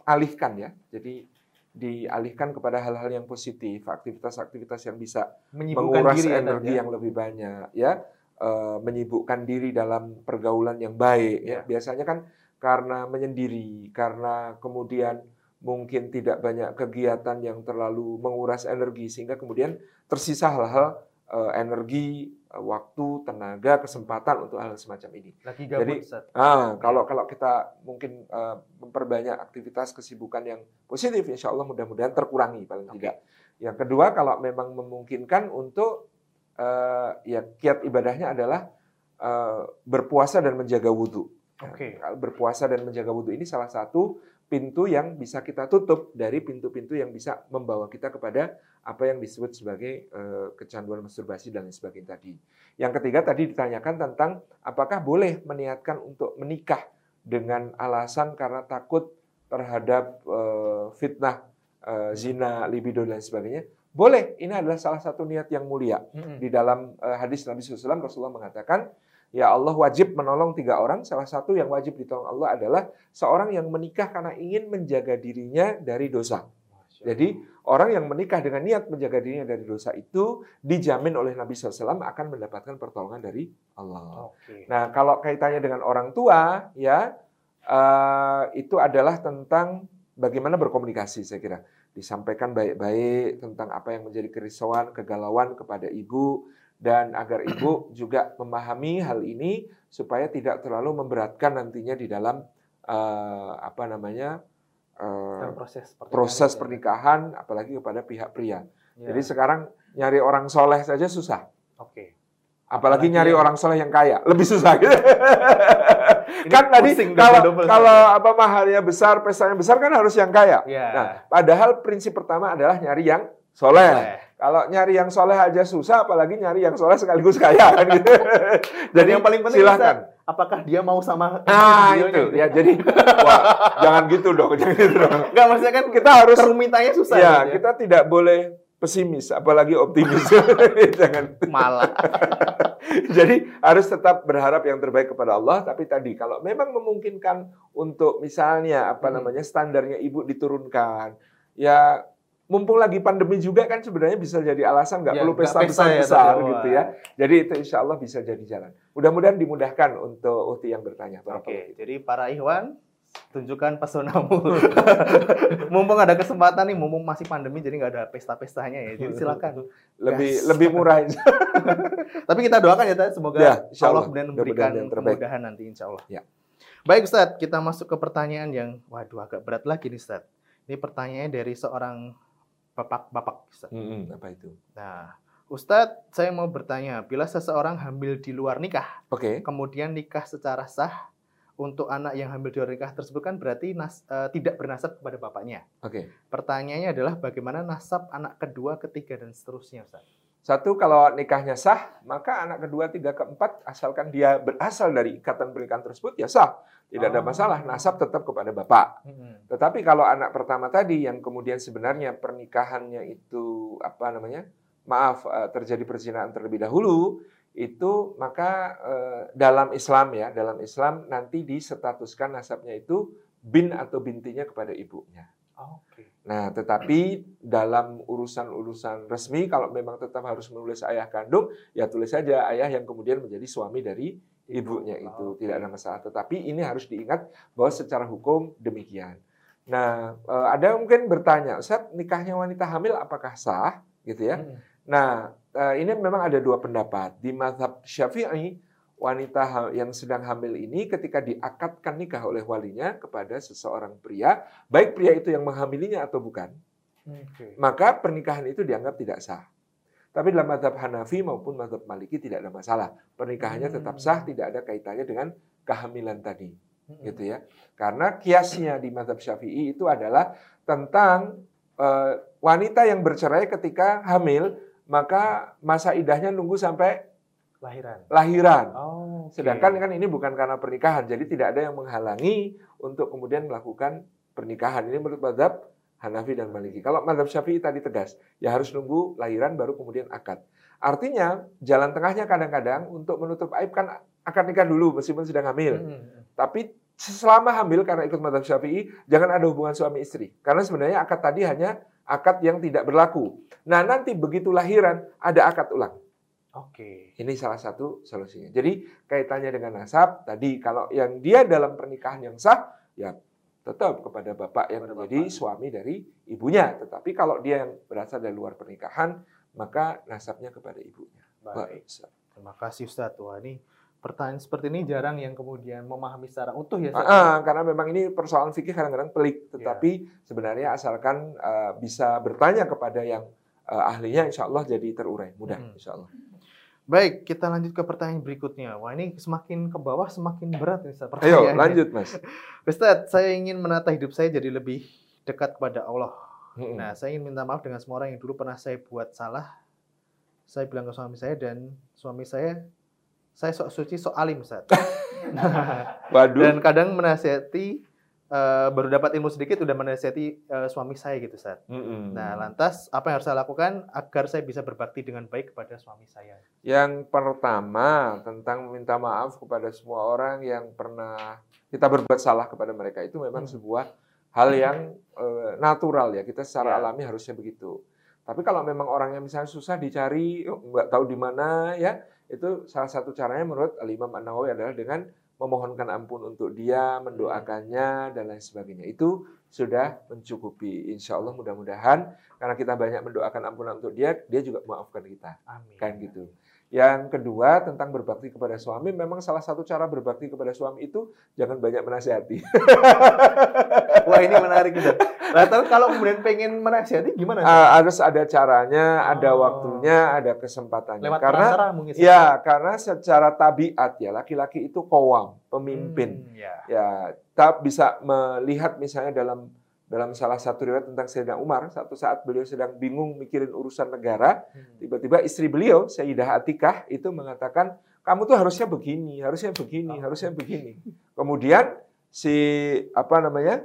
alihkan ya. Jadi dialihkan kepada hal-hal yang positif, aktivitas-aktivitas yang bisa menguras diri ya, energi ya. yang lebih banyak ya Eh, menyibukkan diri dalam pergaulan yang baik ya Ya. biasanya kan karena menyendiri karena kemudian mungkin tidak banyak kegiatan yang terlalu menguras energi sehingga kemudian tersisa hal-hal eh, energi eh, waktu tenaga kesempatan untuk hal semacam ini Lagi gabut, Jadi. Ah, kalau kalau kita mungkin eh, memperbanyak aktivitas kesibukan yang positif, insya Allah mudah-mudahan terkurangi paling Oke. tidak. Yang kedua, kalau memang memungkinkan untuk eh, ya kiat ibadahnya adalah eh, berpuasa dan menjaga wudhu. Oke. kalau berpuasa dan menjaga wudhu ini salah satu pintu yang bisa kita tutup dari pintu-pintu yang bisa membawa kita kepada apa yang disebut sebagai eh, kecanduan masturbasi dan lain sebagainya tadi. Yang ketiga tadi ditanyakan tentang apakah boleh meniatkan untuk menikah dengan alasan karena takut terhadap eh, fitnah, eh, zina, libido dan lain sebagainya. Boleh, ini adalah salah satu niat yang mulia. Mm-mm. Di dalam eh, hadis Nabi SAW, Rasulullah mengatakan, ya Allah wajib menolong tiga orang. Salah satu yang wajib ditolong Allah adalah seorang yang menikah karena ingin menjaga dirinya dari dosa. Jadi orang yang menikah dengan niat menjaga dirinya dari dosa itu dijamin oleh Nabi SAW akan mendapatkan pertolongan dari Allah. Oke. Nah kalau kaitannya dengan orang tua ya eh, itu adalah tentang bagaimana berkomunikasi saya kira disampaikan baik-baik tentang apa yang menjadi kerisauan kegalauan kepada ibu dan agar ibu juga memahami hal ini supaya tidak terlalu memberatkan nantinya di dalam eh, apa namanya Dalam proses pernikahan proses ya. pernikahan apalagi kepada pihak pria. Ya. Jadi sekarang nyari orang soleh saja susah. Oke. Apalagi, Apalagi nyari yang- orang soleh yang kaya, lebih susah gitu. kan tadi kalau kalau apa mahalnya besar, pestanya besar kan harus yang kaya. Ya. Nah, padahal prinsip pertama adalah nyari yang soleh. Soleh. Kalau nyari yang soleh aja susah, apalagi nyari yang soleh sekaligus kaya kan gitu. Dan yang paling penting silahkan. Ustaz, apakah dia mau sama Nah itu gitu? ya jadi wah, jangan gitu dong, jangan gitu dong. Enggak maksudnya kan Kita harus kerumitannya susah ya gitu kita tidak boleh pesimis, apalagi optimis. jangan malah. Jadi harus tetap berharap yang terbaik kepada Allah. Tapi tadi kalau memang memungkinkan untuk misalnya apa Hmm. namanya standarnya ibu diturunkan, ya mumpung lagi pandemi juga kan sebenarnya bisa jadi alasan nggak Ya, perlu pesta pesta besar ya, besar tapi, gitu ya. Jadi itu insya Allah bisa jadi jalan. Mudah-mudahan dimudahkan untuk Uhti yang bertanya. Oke, jadi para ikhwan tunjukkan pesonamu. mumpung ada kesempatan nih, mumpung masih pandemi jadi nggak ada pesta-pestanya ya. Jadi silakan. Lebih Gas. lebih murah. Tapi kita doakan ya, semoga Ya, insya Allah Allah. kemudian memberikan kemudahan nanti insya Allah. Ya. Baik Ustadz, kita masuk ke pertanyaan yang waduh agak berat lagi nih Ustadz. Ini pertanyaannya dari seorang bapak-bapak Ustadz. Mm-mm, apa itu? Nah, Ustadz, saya mau bertanya, bila seseorang hamil di luar nikah, Oke. kemudian nikah secara sah untuk anak yang hamil di luar nikah tersebut kan berarti nas- eh, tidak bernasab kepada bapaknya. Oke. Pertanyaannya adalah bagaimana nasab anak kedua, ketiga dan seterusnya, Ustaz? Satu, kalau nikahnya sah, maka anak kedua, tiga, keempat, asalkan dia berasal dari ikatan pernikahan tersebut, ya sah. Tidak ada Oh. masalah, nasab tetap kepada bapak. Mm-mm. Tetapi kalau anak pertama tadi yang kemudian sebenarnya pernikahannya itu apa namanya? Maaf, eh, terjadi perzinahan terlebih dahulu, itu maka eh, dalam Islam ya, dalam Islam nanti disetatuskan nasabnya itu bin atau bintinya kepada ibunya. Oke. Nah, tetapi dalam urusan-urusan resmi kalau memang tetap harus menulis ayah kandung, ya tulis saja ayah yang kemudian menjadi suami dari ibunya itu tidak ada masalah. Tetapi ini harus diingat bahwa secara hukum demikian. Nah, eh, ada yang mungkin bertanya, Ustaz, nikahnya wanita hamil apakah sah? Gitu ya. Mm-mm. Nah, eh, ini memang ada dua pendapat. Di mazhab Syafi'i, wanita yang sedang hamil ini ketika diakadkan nikah oleh walinya kepada seseorang pria, baik pria itu yang menghamilinya atau bukan, Oke. maka pernikahan itu dianggap tidak sah. Tapi dalam mazhab Hanafi maupun mazhab Maliki tidak ada masalah. Pernikahannya tetap sah, tidak ada kaitannya dengan kehamilan tadi Mm-mm. gitu ya. Karena kiasnya di mazhab Syafi'i itu adalah tentang eh, wanita yang bercerai ketika hamil, maka masa idahnya nunggu sampai Lahiran. lahiran. Oh. oke. Sedangkan kan ini bukan karena pernikahan, jadi tidak ada yang menghalangi untuk kemudian melakukan pernikahan. Ini menurut mazhab Hanafi dan Maliki. Kalau mazhab Syafi'i tadi tegas, ya harus nunggu lahiran baru kemudian akad. Artinya jalan tengahnya kadang-kadang untuk menutup aib kan akad nikah dulu meskipun sedang hamil. Mm-mm. Tapi selama hamil karena ikut madhab syafi'i, jangan ada hubungan suami istri. Karena sebenarnya akad tadi hanya akad yang tidak berlaku. Nah nanti begitu lahiran, ada akad ulang. Oke. Ini salah satu solusinya. Jadi kaitannya dengan nasab, tadi kalau yang dia dalam pernikahan yang sah, ya tetap kepada bapak yang Kepada menjadi bapak. suami dari ibunya. Tetapi kalau dia yang berasal dari luar pernikahan, maka nasabnya kepada ibunya. Baik. Ustaz. Terima kasih Ustadz. Wah ini pertanyaan seperti ini jarang yang kemudian memahami secara utuh ya. Ah, ah, karena memang ini persoalan fikih kadang-kadang pelik, Iya. tetapi sebenarnya asalkan eh, bisa bertanya kepada yang eh, ahlinya, insya Allah jadi terurai, mudah, Mm-mm. insya Allah. Baik, kita lanjut ke pertanyaan berikutnya. Wah ini semakin ke bawah semakin berat nih Ustadz. Ayo lanjut mas. Ustadz, saya ingin menata hidup saya jadi lebih dekat kepada Allah. Mm-mm. Nah, saya ingin minta maaf dengan semua orang yang dulu pernah saya buat salah. Saya bilang ke suami saya dan suami saya, saya sok suci, sok alim, Ustaz. Waduh. dan kadang menasihati, eh, baru dapat ilmu sedikit udah menasihati eh, suami saya gitu, Ustaz. Mm-mm. Nah, lantas apa yang harus saya lakukan agar saya bisa berbakti dengan baik kepada suami saya? Yang pertama tentang meminta maaf kepada semua orang yang pernah kita berbuat salah kepada mereka itu memang Hmm. sebuah hal yang eh, natural ya kita secara Ya. alami harusnya begitu. Tapi kalau memang orangnya misalnya susah dicari, oh, nggak tahu di mana ya, itu salah satu caranya menurut Al-Imam An-Nawawi adalah dengan memohonkan ampun untuk dia, mendoakannya dan lain sebagainya. Itu sudah mencukupi. Insya Allah mudah-mudahan karena kita banyak mendoakan ampunan untuk dia, dia juga memaafkan kita Amin. kan gitu. Yang kedua tentang berbakti kepada suami, memang salah satu cara berbakti kepada suami itu jangan banyak menasihati. Wah, ini menarik, Ustaz. Nah, tapi kalau kemudian pengen menasihati gimana? Ah, harus ada caranya, ada Oh. waktunya, ada kesempatannya. Lewat karena perantara mungkin. Ya, karena secara tabiat ya laki-laki itu kowam, pemimpin. Hmm, ya. Ya, tak bisa melihat misalnya dalam dalam salah satu riwayat tentang Sayyidina Umar, satu saat beliau sedang bingung mikirin urusan negara, Hmm. tiba-tiba istri beliau Sayyidah Atikah itu mengatakan kamu tuh harusnya begini, harusnya begini, Oh. harusnya begini. Kemudian si apa namanya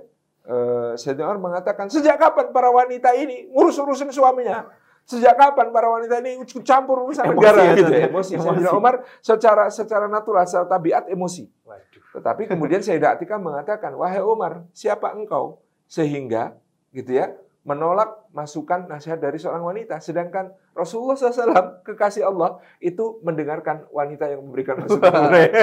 eh, Sayyidina Umar mengatakan sejak kapan para wanita ini ngurus-urusin suaminya? Sejak kapan para wanita ini ikut campur urusan Emosi negara ya, gitu? Ya? Emosi. Emosi. Sayyidina Umar secara secara natural, secara tabiat emosi. Waduh. Tetapi kemudian Sayyidah Atikah mengatakan, wahai Umar, siapa engkau sehingga gitu ya menolak masukan nasihat dari seorang wanita, sedangkan Rasulullah SAW kekasih Allah itu mendengarkan wanita yang memberikan masukan.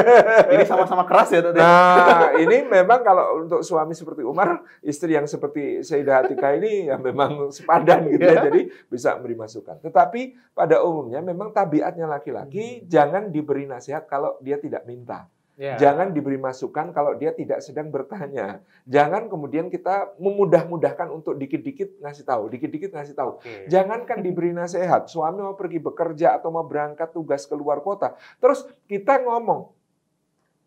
Ini sama-sama keras ya, Tadi. nah, ini memang kalau untuk suami seperti Umar, istri yang seperti Sayyidah Atikah ini ya memang sepadan gitu ya, Iya. jadi bisa memberi masukan. Tetapi pada umumnya memang tabiatnya laki-laki jangan diberi nasihat kalau dia tidak minta. Ya. Jangan diberi masukan kalau dia tidak sedang bertanya. Jangan kemudian kita memudah-mudahkan untuk dikit-dikit ngasih tahu, dikit-dikit ngasih tahu. Oke. Jangankan diberi nasihat, suami mau pergi bekerja atau mau berangkat tugas keluar kota. Terus kita ngomong,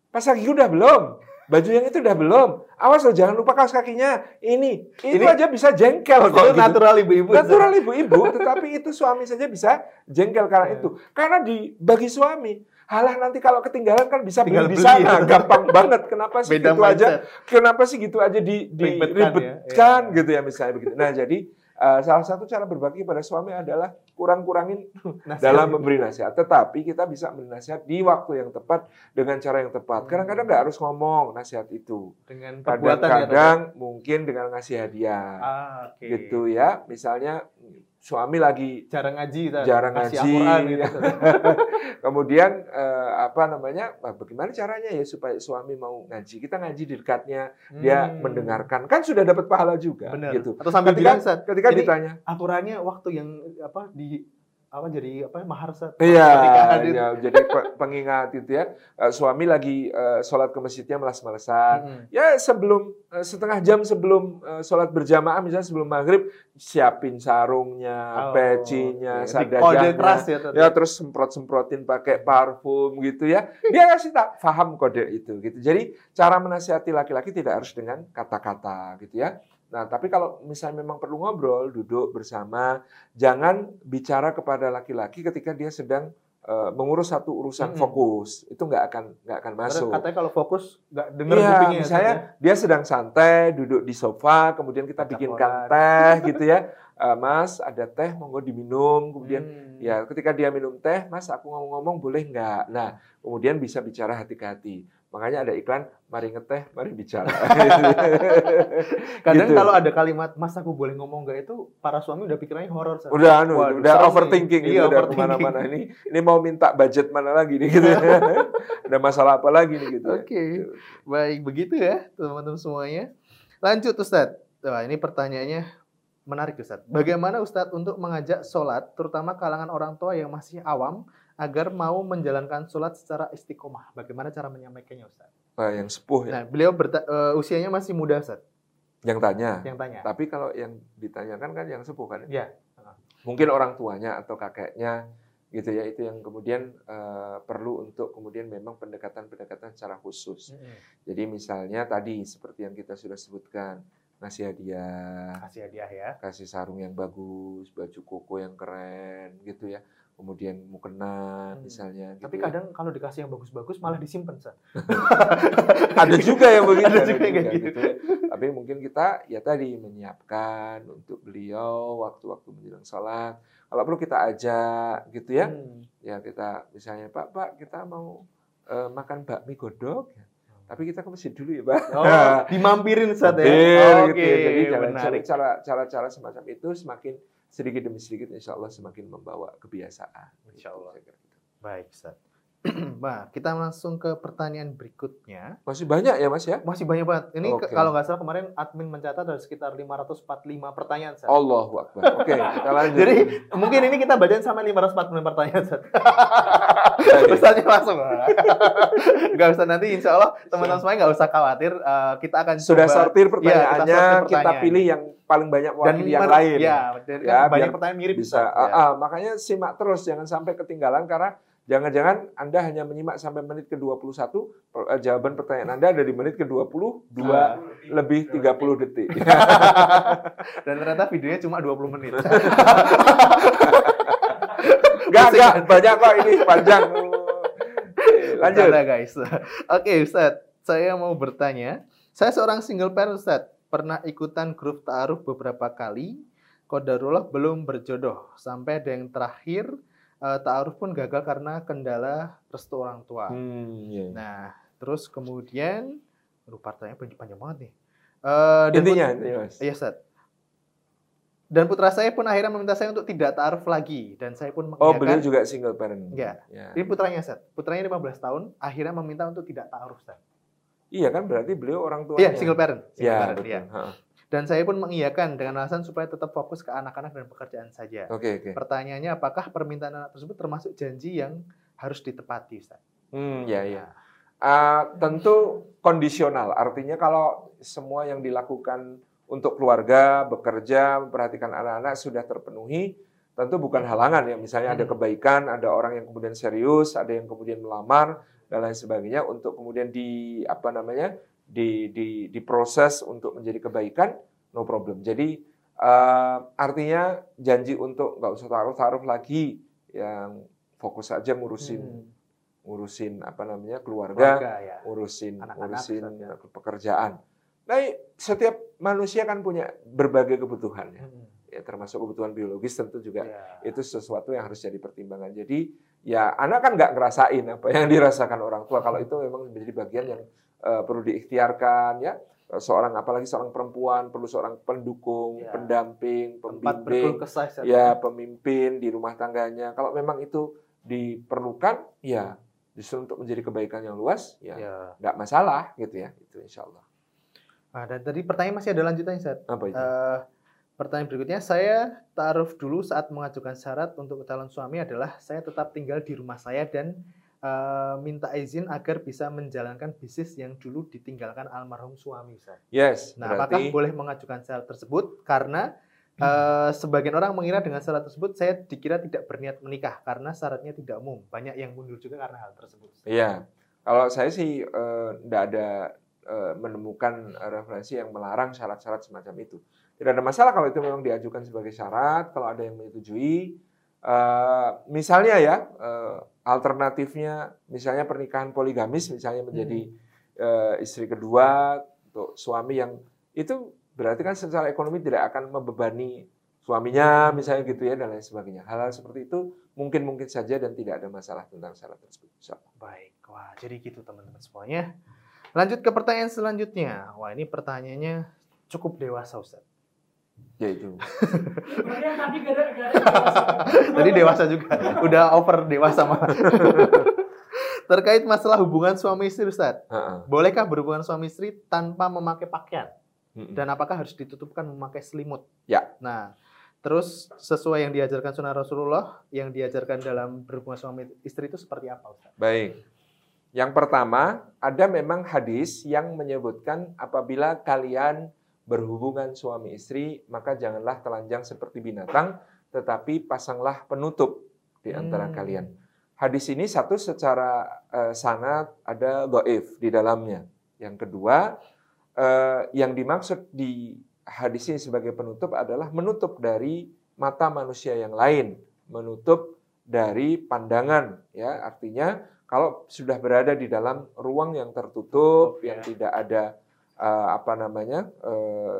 pas lagi udah belum? baju yang itu udah belum. Awas loh, jangan lupa kaos kakinya. Ini, itu Ini- aja bisa jengkel kok. Itu gitu. natural ibu-ibu. Natural ibu-ibu, tetapi itu suami saja bisa jengkel karena Iya. itu. Karena di bagi suami, halah nanti kalau ketinggalan kan bisa Tinggal beli di sana, ya. gampang banget. Kenapa sih Beda gitu aja? mindset. Kenapa sih gitu aja di, Ribetkan diribetkan ya, gitu ya misalnya begitu. Nah jadi eh, salah satu cara berbagi pada suami adalah kurang-kurangin dalam memberi nasihat. Tetapi kita bisa memberi nasihat di waktu yang tepat dengan cara yang tepat. Kadang-kadang nggak harus ngomong nasihat itu. dengan perbuatan ya. Kadang-kadang mungkin dengan ngasih hadiah Ah, oke. gitu ya. Misalnya suami lagi Jarang ngaji, Ustaz. jarang Kasih ngaji, gitu. kemudian eh, apa namanya? Bagaimana caranya ya supaya suami mau ngaji? Kita ngaji di dekatnya, dia Hmm. mendengarkan, kan sudah dapat pahala juga, Benar. gitu. Atau sambil Ketika, bilang, ketika Jadi- ditanya, aturannya waktu yang apa di apa jadi apa mahar Ustaz? Iya, Ketika hadir. ya, jadi pe- pengingat itu ya. Eh, Suami lagi eh, sholat ke masjidnya malas-malasan. Mm-mm. Ya sebelum eh, setengah jam sebelum sholat berjamaah misalnya sebelum maghrib siapin sarungnya, Oh, pecinya, kode keras sadajahnya. ya. Ya terus semprot-semprotin pakai parfum gitu ya. Dia kasih tak paham kode itu gitu. Jadi cara menasihati laki-laki tidak harus dengan kata-kata gitu ya. Nah, tapi kalau misalnya memang perlu ngobrol, duduk bersama, jangan bicara kepada laki-laki ketika dia sedang eh, mengurus satu urusan Mm-mm. fokus. Itu nggak akan nggak akan Karena masuk. katanya kalau fokus nggak denger Iya, kupingnya ya, misalnya Ustaz, dia sedang santai, duduk di sofa, kemudian kita Baca bikinkan koran. teh gitu ya. Eh, mas, ada teh, monggo diminum. ya. Kemudian Hmm. ya ketika dia minum teh, Mas, aku ngomong-ngomong boleh nggak? Nah, kemudian bisa bicara hati ke hati. Makanya ada iklan, mari ngeteh, mari bicara. Kadang Gitu. kalau ada kalimat Mas aku boleh ngomong nggak itu para suami udah pikirannya horor. Udah anu, Waduh, udah overthinking gitu, Iya, udah overthinking. ke mana-mana ini. Ini mau minta budget mana lagi nih gitu. ada masalah apa lagi nih gitu. ya. Oke, baik begitu ya teman-teman semuanya. Lanjut Ustadz. Wah, ini pertanyaannya menarik Ustadz. Bagaimana Ustadz untuk mengajak sholat, terutama kalangan orang tua yang masih awam, agar mau menjalankan sholat secara istiqomah? Bagaimana cara menyampaikannya Ustadz? Nah, yang sepuh ya, Nah, beliau berta- eh, usianya masih muda Ustadz, yang tanya. yang tanya. Tapi kalau yang ditanyakan kan yang sepuh kan? Ya. Mungkin orang tuanya atau kakeknya gitu ya itu yang kemudian eh, perlu untuk kemudian memang pendekatan-pendekatan secara khusus. Jadi misalnya tadi seperti yang kita sudah sebutkan ngasih hadiah, Kasih hadiah ya. kasih sarung yang bagus, baju koko yang keren gitu ya. Kemudian mukenan Hmm. misalnya. Tapi gitu ya. kadang kalau dikasih yang bagus-bagus malah disimpan Ustadz. ada juga yang begitu. Ada juga yang kayak gitu. ya. Tapi mungkin kita ya tadi menyiapkan untuk beliau waktu-waktu menjelang sholat. Kalau perlu kita ajak gitu ya. Hmm. Ya kita misalnya Pak, Pak kita mau eh, makan bakmi godok. ya. Tapi kita ke masjid dulu ya Pak. Oh, dimampirin Ustadz ya. Mampir, Oke, gitu. Jadi menarik. cara cara-cara semacam itu semakin sedikit demi sedikit insya Allah semakin membawa kebiasaan. Insya Allah. Gitu. Baik, Ustaz. nah, kita langsung ke pertanyaan berikutnya. Masih banyak ya Mas ya? Masih banyak banget. Ini ke- Oke. kalau nggak salah kemarin admin mencatat ada sekitar 545 pertanyaan, Ustaz. Allahu Akbar. Oke, kita lanjut. Jadi mungkin ini kita bacain sampai 545 pertanyaan. Ustaznya langsung. Enggak usah nanti insya Allah teman-teman semuanya nggak usah khawatir. Eh, kita akan sudah coba sortir pertanyaannya, kita sortir kita, pertanyaan. pilih yang paling banyak mewakili yang lain. Ya, dan Ya, kan banyak biar pertanyaan mirip Bisa. Ah, ya. ah, makanya simak terus, jangan sampai ketinggalan karena jangan-jangan Anda hanya menyimak sampai menit ke-21, per- eh, jawaban pertanyaan Anda dari menit ke-22 Ah. lebih 30 detik. Dan ternyata videonya cuma 20 menit. Enggak, enggak, banyak kok ini panjang. Lanjut. Guys. Oke, Ustaz. Saya mau bertanya. Saya seorang single parent, Ustaz. Pernah ikutan grup ta'aruf beberapa kali. Kodarullah belum berjodoh. Sampai ada yang terakhir, eh, ta'aruf pun gagal karena kendala restu orang tua. Hmm, iya. Nah, terus kemudian, aduh pertanyaan panjang, panjang banget nih. Eh, dan Intinya, Mas. Iya, Ustaz. Dan putra saya pun akhirnya meminta saya untuk tidak ta'aruf lagi. Dan saya pun Oh, beliau juga single parent. Enggak. Ya. Ini putranya, Ustaz. Putranya 15 tahun, akhirnya meminta untuk tidak ta'aruf, Ustaz. Iya kan berarti beliau orang tuanya. Iya, single parent. Single Iya, parent, betul. iya. Dan saya pun mengiyakan dengan alasan supaya tetap fokus ke anak-anak dan pekerjaan saja. Oke, oke. Pertanyaannya, apakah permintaan anak tersebut termasuk janji yang harus ditepati, Ustaz? Hmm, ya, ya. Ah, tentu kondisional. Artinya kalau semua yang dilakukan untuk keluarga, bekerja, memperhatikan anak-anak sudah terpenuhi, tentu bukan halangan ya. Misalnya ada Hmm. kebaikan, ada orang yang kemudian serius, ada yang kemudian melamar dan lain sebagainya untuk kemudian di apa namanya? Di, di, diproses untuk menjadi kebaikan, no problem. Jadi eh, artinya janji untuk nggak usah taruh-taruh lagi, yang fokus aja ngurusin Hmm. ngurusin apa namanya keluarga, Keluarga, ya. ngurusin Anak-anak, ngurusin misalnya. pekerjaan. Nah, setiap manusia kan punya berbagai kebutuhan ya. Hmm. ya termasuk kebutuhan biologis tentu juga Ya. itu sesuatu yang harus jadi pertimbangan. Jadi ya anak kan nggak ngerasain apa yang dirasakan orang tua. Kalau itu memang menjadi bagian yang perlu diikhtiarkan ya. Seorang apalagi seorang perempuan perlu seorang pendukung, Ya. pendamping, pembimbing, kesah. Ya pemimpin di rumah tangganya. Kalau memang itu diperlukan, ya justru untuk menjadi kebaikan yang luas, ya Ya. nggak masalah gitu ya. Itu insya Allah. Nah, dan tadi pertanyaan masih ada lanjutannya, Ustaz. Apa itu? Eh, pertanyaan berikutnya, saya taruh dulu saat mengajukan syarat untuk calon suami adalah saya tetap tinggal di rumah saya dan eh, minta izin agar bisa menjalankan bisnis yang dulu ditinggalkan almarhum suami. Ustaz. yes, Nah, apakah berarti boleh mengajukan syarat tersebut? Karena eh, sebagian orang mengira dengan syarat tersebut saya dikira tidak berniat menikah karena syaratnya tidak umum. Banyak yang mundur juga karena hal tersebut. Iya, kalau saya sih tidak ada eh, menemukan referensi yang melarang syarat-syarat semacam itu. Tidak ada masalah kalau itu memang diajukan sebagai syarat, kalau ada yang menyetujui. Eh, misalnya ya, eh, alternatifnya misalnya pernikahan poligamis misalnya menjadi eh, istri kedua untuk suami yang itu berarti kan secara ekonomi tidak akan membebani suaminya misalnya gitu ya dan lain sebagainya. Hal-hal seperti itu mungkin-mungkin saja dan tidak ada masalah tentang syarat tersebut. Baik, wah jadi gitu teman-teman semuanya. Lanjut ke pertanyaan selanjutnya. Wah ini pertanyaannya cukup dewasa Ustaz. Berarti yang tadi dewasa juga, udah over dewasa mah. Terkait masalah hubungan suami istri Ustaz. Heeh. Bolehkah berhubungan suami istri tanpa memakai pakaian? Dan apakah harus ditutupkan memakai selimut? Ya. Nah, terus sesuai yang diajarkan sunnah Rasulullah, yang diajarkan dalam berhubungan suami istri itu seperti apa Ustaz? Baik. Yang pertama, ada memang hadis yang menyebutkan apabila kalian berhubungan suami istri, maka janganlah telanjang seperti binatang, tetapi pasanglah penutup di antara Hmm. kalian. Hadis ini satu secara eh, sangat ada goif di dalamnya. Yang kedua, eh, yang dimaksud di hadis ini sebagai penutup adalah menutup dari mata manusia yang lain, menutup dari pandangan, ya artinya kalau sudah berada di dalam ruang yang tertutup, yang tidak ada eh, apa namanya eh,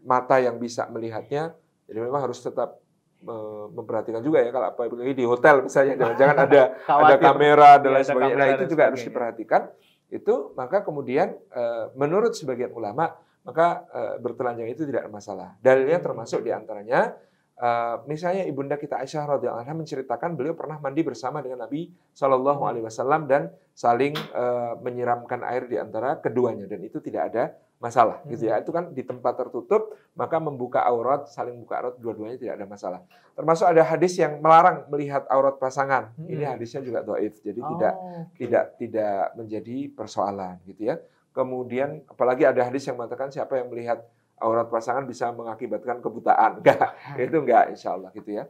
mata yang bisa melihatnya, jadi memang harus tetap eh, memperhatikan juga ya kalau apalagi di hotel misalnya jangan-jangan ada ada kamera dan Ya, lain ada sebagainya. Nah itu juga harus diperhatikan. Itu maka kemudian eh, menurut sebagian ulama maka bertelanjang itu tidak ada masalah. Dalilnya termasuk di antaranya eh, misalnya ibunda kita Aisyah radhiyallahu anha menceritakan beliau pernah mandi bersama dengan Nabi Shallallahu alaihi wasallam dan saling eh, menyiramkan air di antara keduanya dan itu tidak ada masalah gitu ya. Itu kan di tempat tertutup maka membuka aurat, saling buka aurat dua-duanya tidak ada masalah. Termasuk ada hadis yang melarang melihat aurat pasangan. Ini Hmm. hadisnya juga doif, jadi tidak Oh, oke. tidak tidak menjadi persoalan gitu ya. Kemudian apalagi ada hadis yang mengatakan siapa yang melihat aurat pasangan bisa mengakibatkan kebutaan. Enggak, itu enggak insya Allah gitu ya.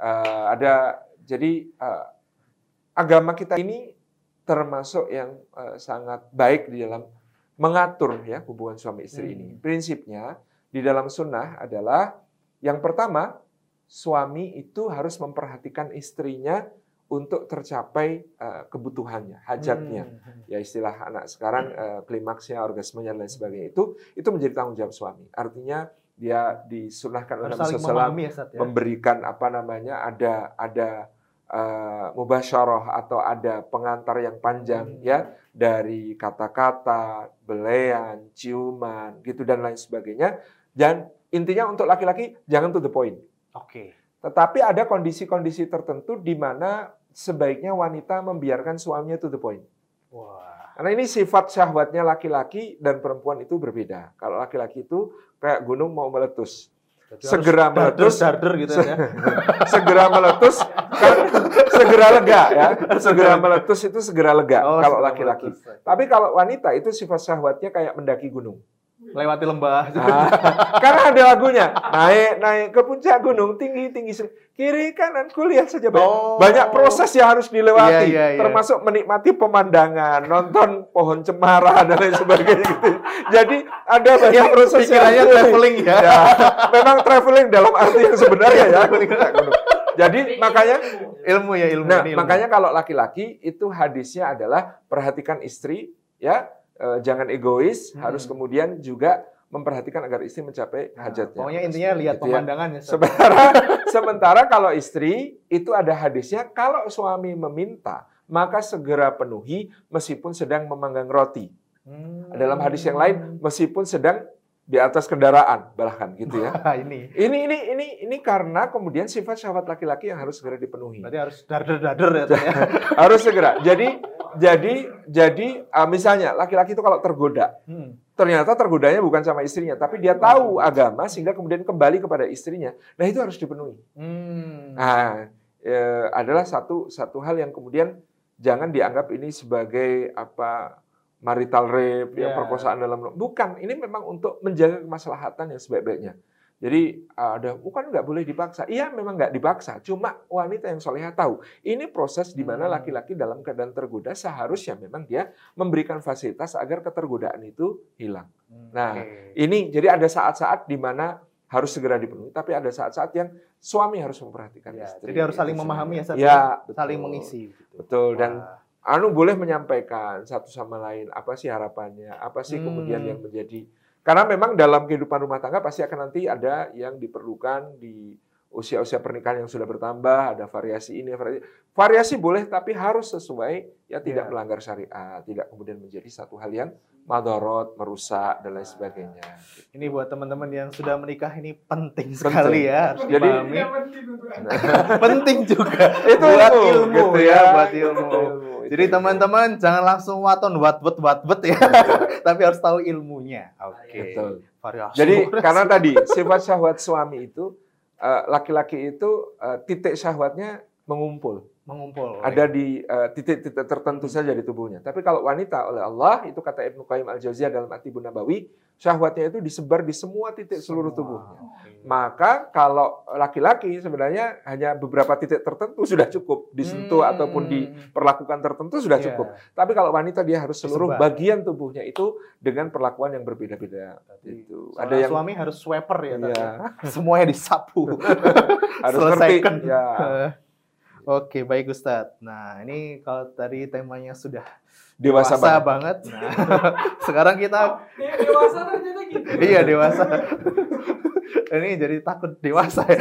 Eh, ada jadi eh, agama kita ini termasuk yang eh, sangat baik di dalam mengatur ya hubungan suami istri ini. Hmm. Prinsipnya di dalam sunnah adalah yang pertama suami itu harus memperhatikan istrinya untuk tercapai eh, kebutuhannya, hajatnya Hmm. ya istilah anak sekarang eh, klimaksnya, orgasmenya dan lain sebagainya itu itu menjadi tanggung jawab suami. Artinya dia disunahkan oleh Nabi SAW ya ya. memberikan apa namanya ada ada eh, mubasyarah atau ada pengantar yang panjang Hmm. ya dari kata-kata, belean, ciuman gitu dan lain sebagainya. Dan intinya untuk laki-laki jangan to the point. Oke. Tetapi ada kondisi-kondisi tertentu di mana sebaiknya wanita membiarkan suaminya to the point. Wah. Karena ini sifat syahwatnya laki-laki dan perempuan itu berbeda. Kalau laki-laki itu kayak gunung mau meletus. Jadi Segera harus meletus. darder gitu ya. Segera meletus kan segera lega ya. Segera meletus itu segera lega Oh, kalau laki-laki. Tapi kalau wanita itu sifat syahwatnya kayak mendaki gunung. Lewati lembah. Ah, karena ada lagunya naik naik ke puncak gunung tinggi tinggi kiri kanan kuliah saja banyak, Oh. banyak proses yang harus dilewati Iya, iya, iya. termasuk menikmati pemandangan nonton pohon cemara dan lain sebagainya gitu jadi ada banyak proses yang traveling ya. Ya, memang traveling dalam arti yang sebenarnya ya jadi makanya Ilmu ya ilmu. Nah, ini ilmu. makanya kalau laki-laki itu hadisnya adalah perhatikan istri, ya, eh, jangan egois, Hmm. harus kemudian juga memperhatikan agar istri mencapai Nah, hajatnya. Pokoknya intinya lihat Gitu ya. pemandangannya. Ustaz. Sementara, sementara kalau istri itu ada hadisnya, kalau suami meminta maka segera penuhi meskipun sedang memanggang roti. Hmm. Dalam hadis yang lain, meskipun sedang di atas kendaraan, bahkan gitu ya. ini. Ini ini ini ini karena kemudian sifat syahwat laki-laki yang harus segera dipenuhi. Berarti harus dader-dader ya. Ustaz, ya. harus segera. Jadi jadi jadi ah, misalnya laki-laki itu kalau tergoda, Hmm. ternyata tergodanya bukan sama istrinya, tapi dia tahu agama sehingga kemudian kembali kepada istrinya. Nah itu harus dipenuhi. Hmm. Nah eh, adalah satu satu hal yang kemudian jangan dianggap ini sebagai apa marital rape, ya, Ya. perkosaan dalam bukan. Ini memang untuk menjaga kemaslahatan yang sebaik-baiknya. Jadi ada bukan nggak boleh dipaksa. Iya memang nggak dipaksa. Cuma wanita yang soleha tahu ini proses di mana Hmm. laki-laki dalam keadaan tergoda seharusnya memang dia memberikan fasilitas agar ketergodaan itu hilang. Nah, Oke. Ini jadi ada saat-saat di mana harus segera dipenuhi, tapi ada saat-saat yang suami harus memperhatikan Ya, istri. jadi harus saling Itu memahami ya. Ustaz, Ya, betul. saling mengisi. gitu. Betul dan Wah. anu boleh menyampaikan satu sama lain apa sih harapannya, apa sih kemudian Hmm. yang menjadi karena memang dalam kehidupan rumah tangga pasti akan nanti ada yang diperlukan di usia-usia pernikahan yang sudah bertambah, ada variasi ini, variasi, variasi boleh tapi harus sesuai ya tidak Ya. melanggar syariat, tidak kemudian menjadi satu hal yang madorot, merusak dan lain sebagainya. Ini buat teman-teman yang sudah menikah ini penting sekali ya harus Jadi- dipahami. penting juga Itu buat ilmu, ilmu, gitu ya, ya. buat ilmu. Jadi teman-teman jangan langsung waton watbet watbet ya, tapi harus tahu ilmunya. Oke. Betul. Variasi. Jadi karena tadi sifat syahwat suami itu eh, laki-laki itu eh, titik syahwatnya mengumpul. Mengumpul. Ada di eh, titik-titik tertentu saja di tubuhnya. Tapi kalau wanita oleh Allah itu kata Ibnu Qayyim Al-Jauziyah dalam Atibun Nabawi, syahwatnya itu disebar di semua titik seluruh tubuhnya. Maka kalau laki-laki sebenarnya hanya beberapa titik tertentu sudah cukup disentuh Hmm. ataupun diperlakukan tertentu sudah Iya. cukup. Tapi kalau wanita dia harus seluruh Disebar. bagian tubuhnya itu dengan perlakuan yang berbeda-beda. Itu. Ada yang suami harus swiper ya. Iya. semuanya disapu. harus ngerti. Selesaikan. Ya. Oke, baik Ustadz. Nah, ini kalau tadi temanya sudah Dewasa, banget. banget. Nah, sekarang kita Dewasa ternyata gitu. iya dewasa. ini jadi takut dewasa ya.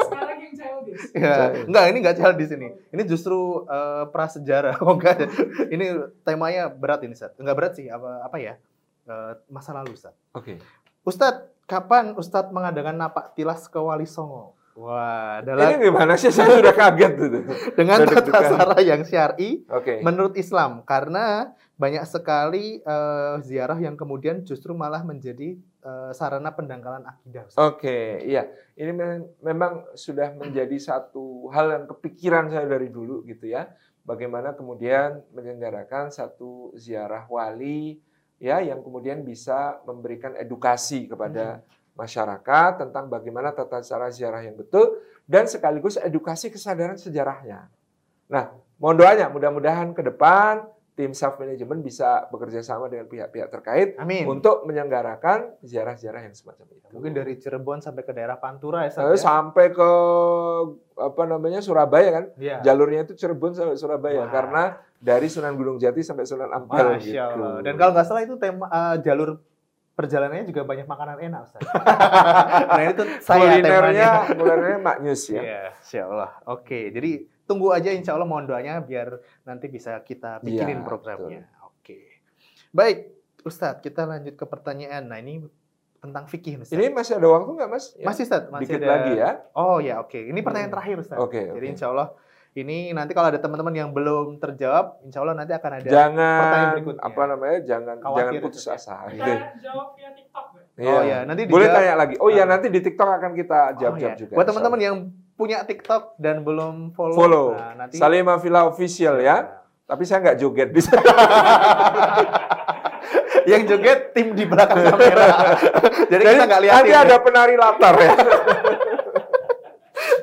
Sekarang yang childish. Ya, enggak, ini enggak childish ini. Ini justru eh, prasejarah. Oh, enggak. Ini temanya berat ini, Ustadz. Enggak berat sih, apa apa ya? Eh, masa lalu, Ustadz. Oke. Ustadz, kapan Ustadz mengadakan napak tilas ke Wali Songo? Wah, Ini adalah gimana sih? Saya sudah kaget gitu. dengan tata cara yang syar'i Oke. menurut Islam karena banyak sekali eh, ziarah yang kemudian justru malah menjadi eh, sarana pendangkalan akidah. Oke, iya. Ini mem- memang sudah menjadi satu hal yang kepikiran saya dari dulu gitu ya. Bagaimana kemudian menyelenggarakan satu ziarah wali ya yang kemudian bisa memberikan edukasi kepada masyarakat tentang bagaimana tata cara ziarah yang betul dan sekaligus edukasi kesadaran sejarahnya. Nah, mohon doanya mudah-mudahan ke depan tim staff manajemen bisa bekerja sama dengan pihak-pihak terkait Amin. untuk menyelenggarakan ziarah-ziarah yang semacam itu. Mungkin dari Cirebon sampai ke daerah Pantura ya, Eh, Ustadz, ya? sampai ke apa namanya Surabaya kan Iya. jalurnya itu Cirebon sampai Surabaya Wah. karena dari Sunan Gunung Jati sampai Sunan Ampel Masya gitu. Allah. Dan kalau nggak salah itu tema eh, jalur perjalanannya juga banyak makanan enak, Ustaz. nah, itu saya kulinernya kulinernya maknyus ya. Iya, Insya Allah. Oke, jadi tunggu aja insya Allah mohon doanya biar nanti bisa kita bikinin Iya, programnya. Oke. Baik, Ustadz, kita lanjut ke pertanyaan. Nah, ini tentang fikih, Ustadz. Ini masih ada waktu nggak mas? Ya. masih, Ustadz? Masih Dikit ada... lagi ya. Oh ya, oke. Ini pertanyaan Hmm. terakhir, Ustadz. Oke, Jadi oke. insya Allah ini nanti kalau ada teman-teman yang belum terjawab, insya Allah nanti akan ada Jangan pertanyaan berikutnya. apa namanya jangan Khawatir jangan itu putus ya. asa. Kita Gitu. jawab via TikTok. Mbak. Oh ya, nanti Boleh dijawab- tanya lagi. Oh iya Ah. nanti di TikTok akan kita Oh, jawab-jawab ya. juga. Buat teman-teman yang punya TikTok dan belum follow, follow nah, nanti Salimah Villa official ya. Tapi saya nggak joget di sana. yang joget tim di belakang kamera. Jadi, kita nggak lihat. nanti ada penari latar ya.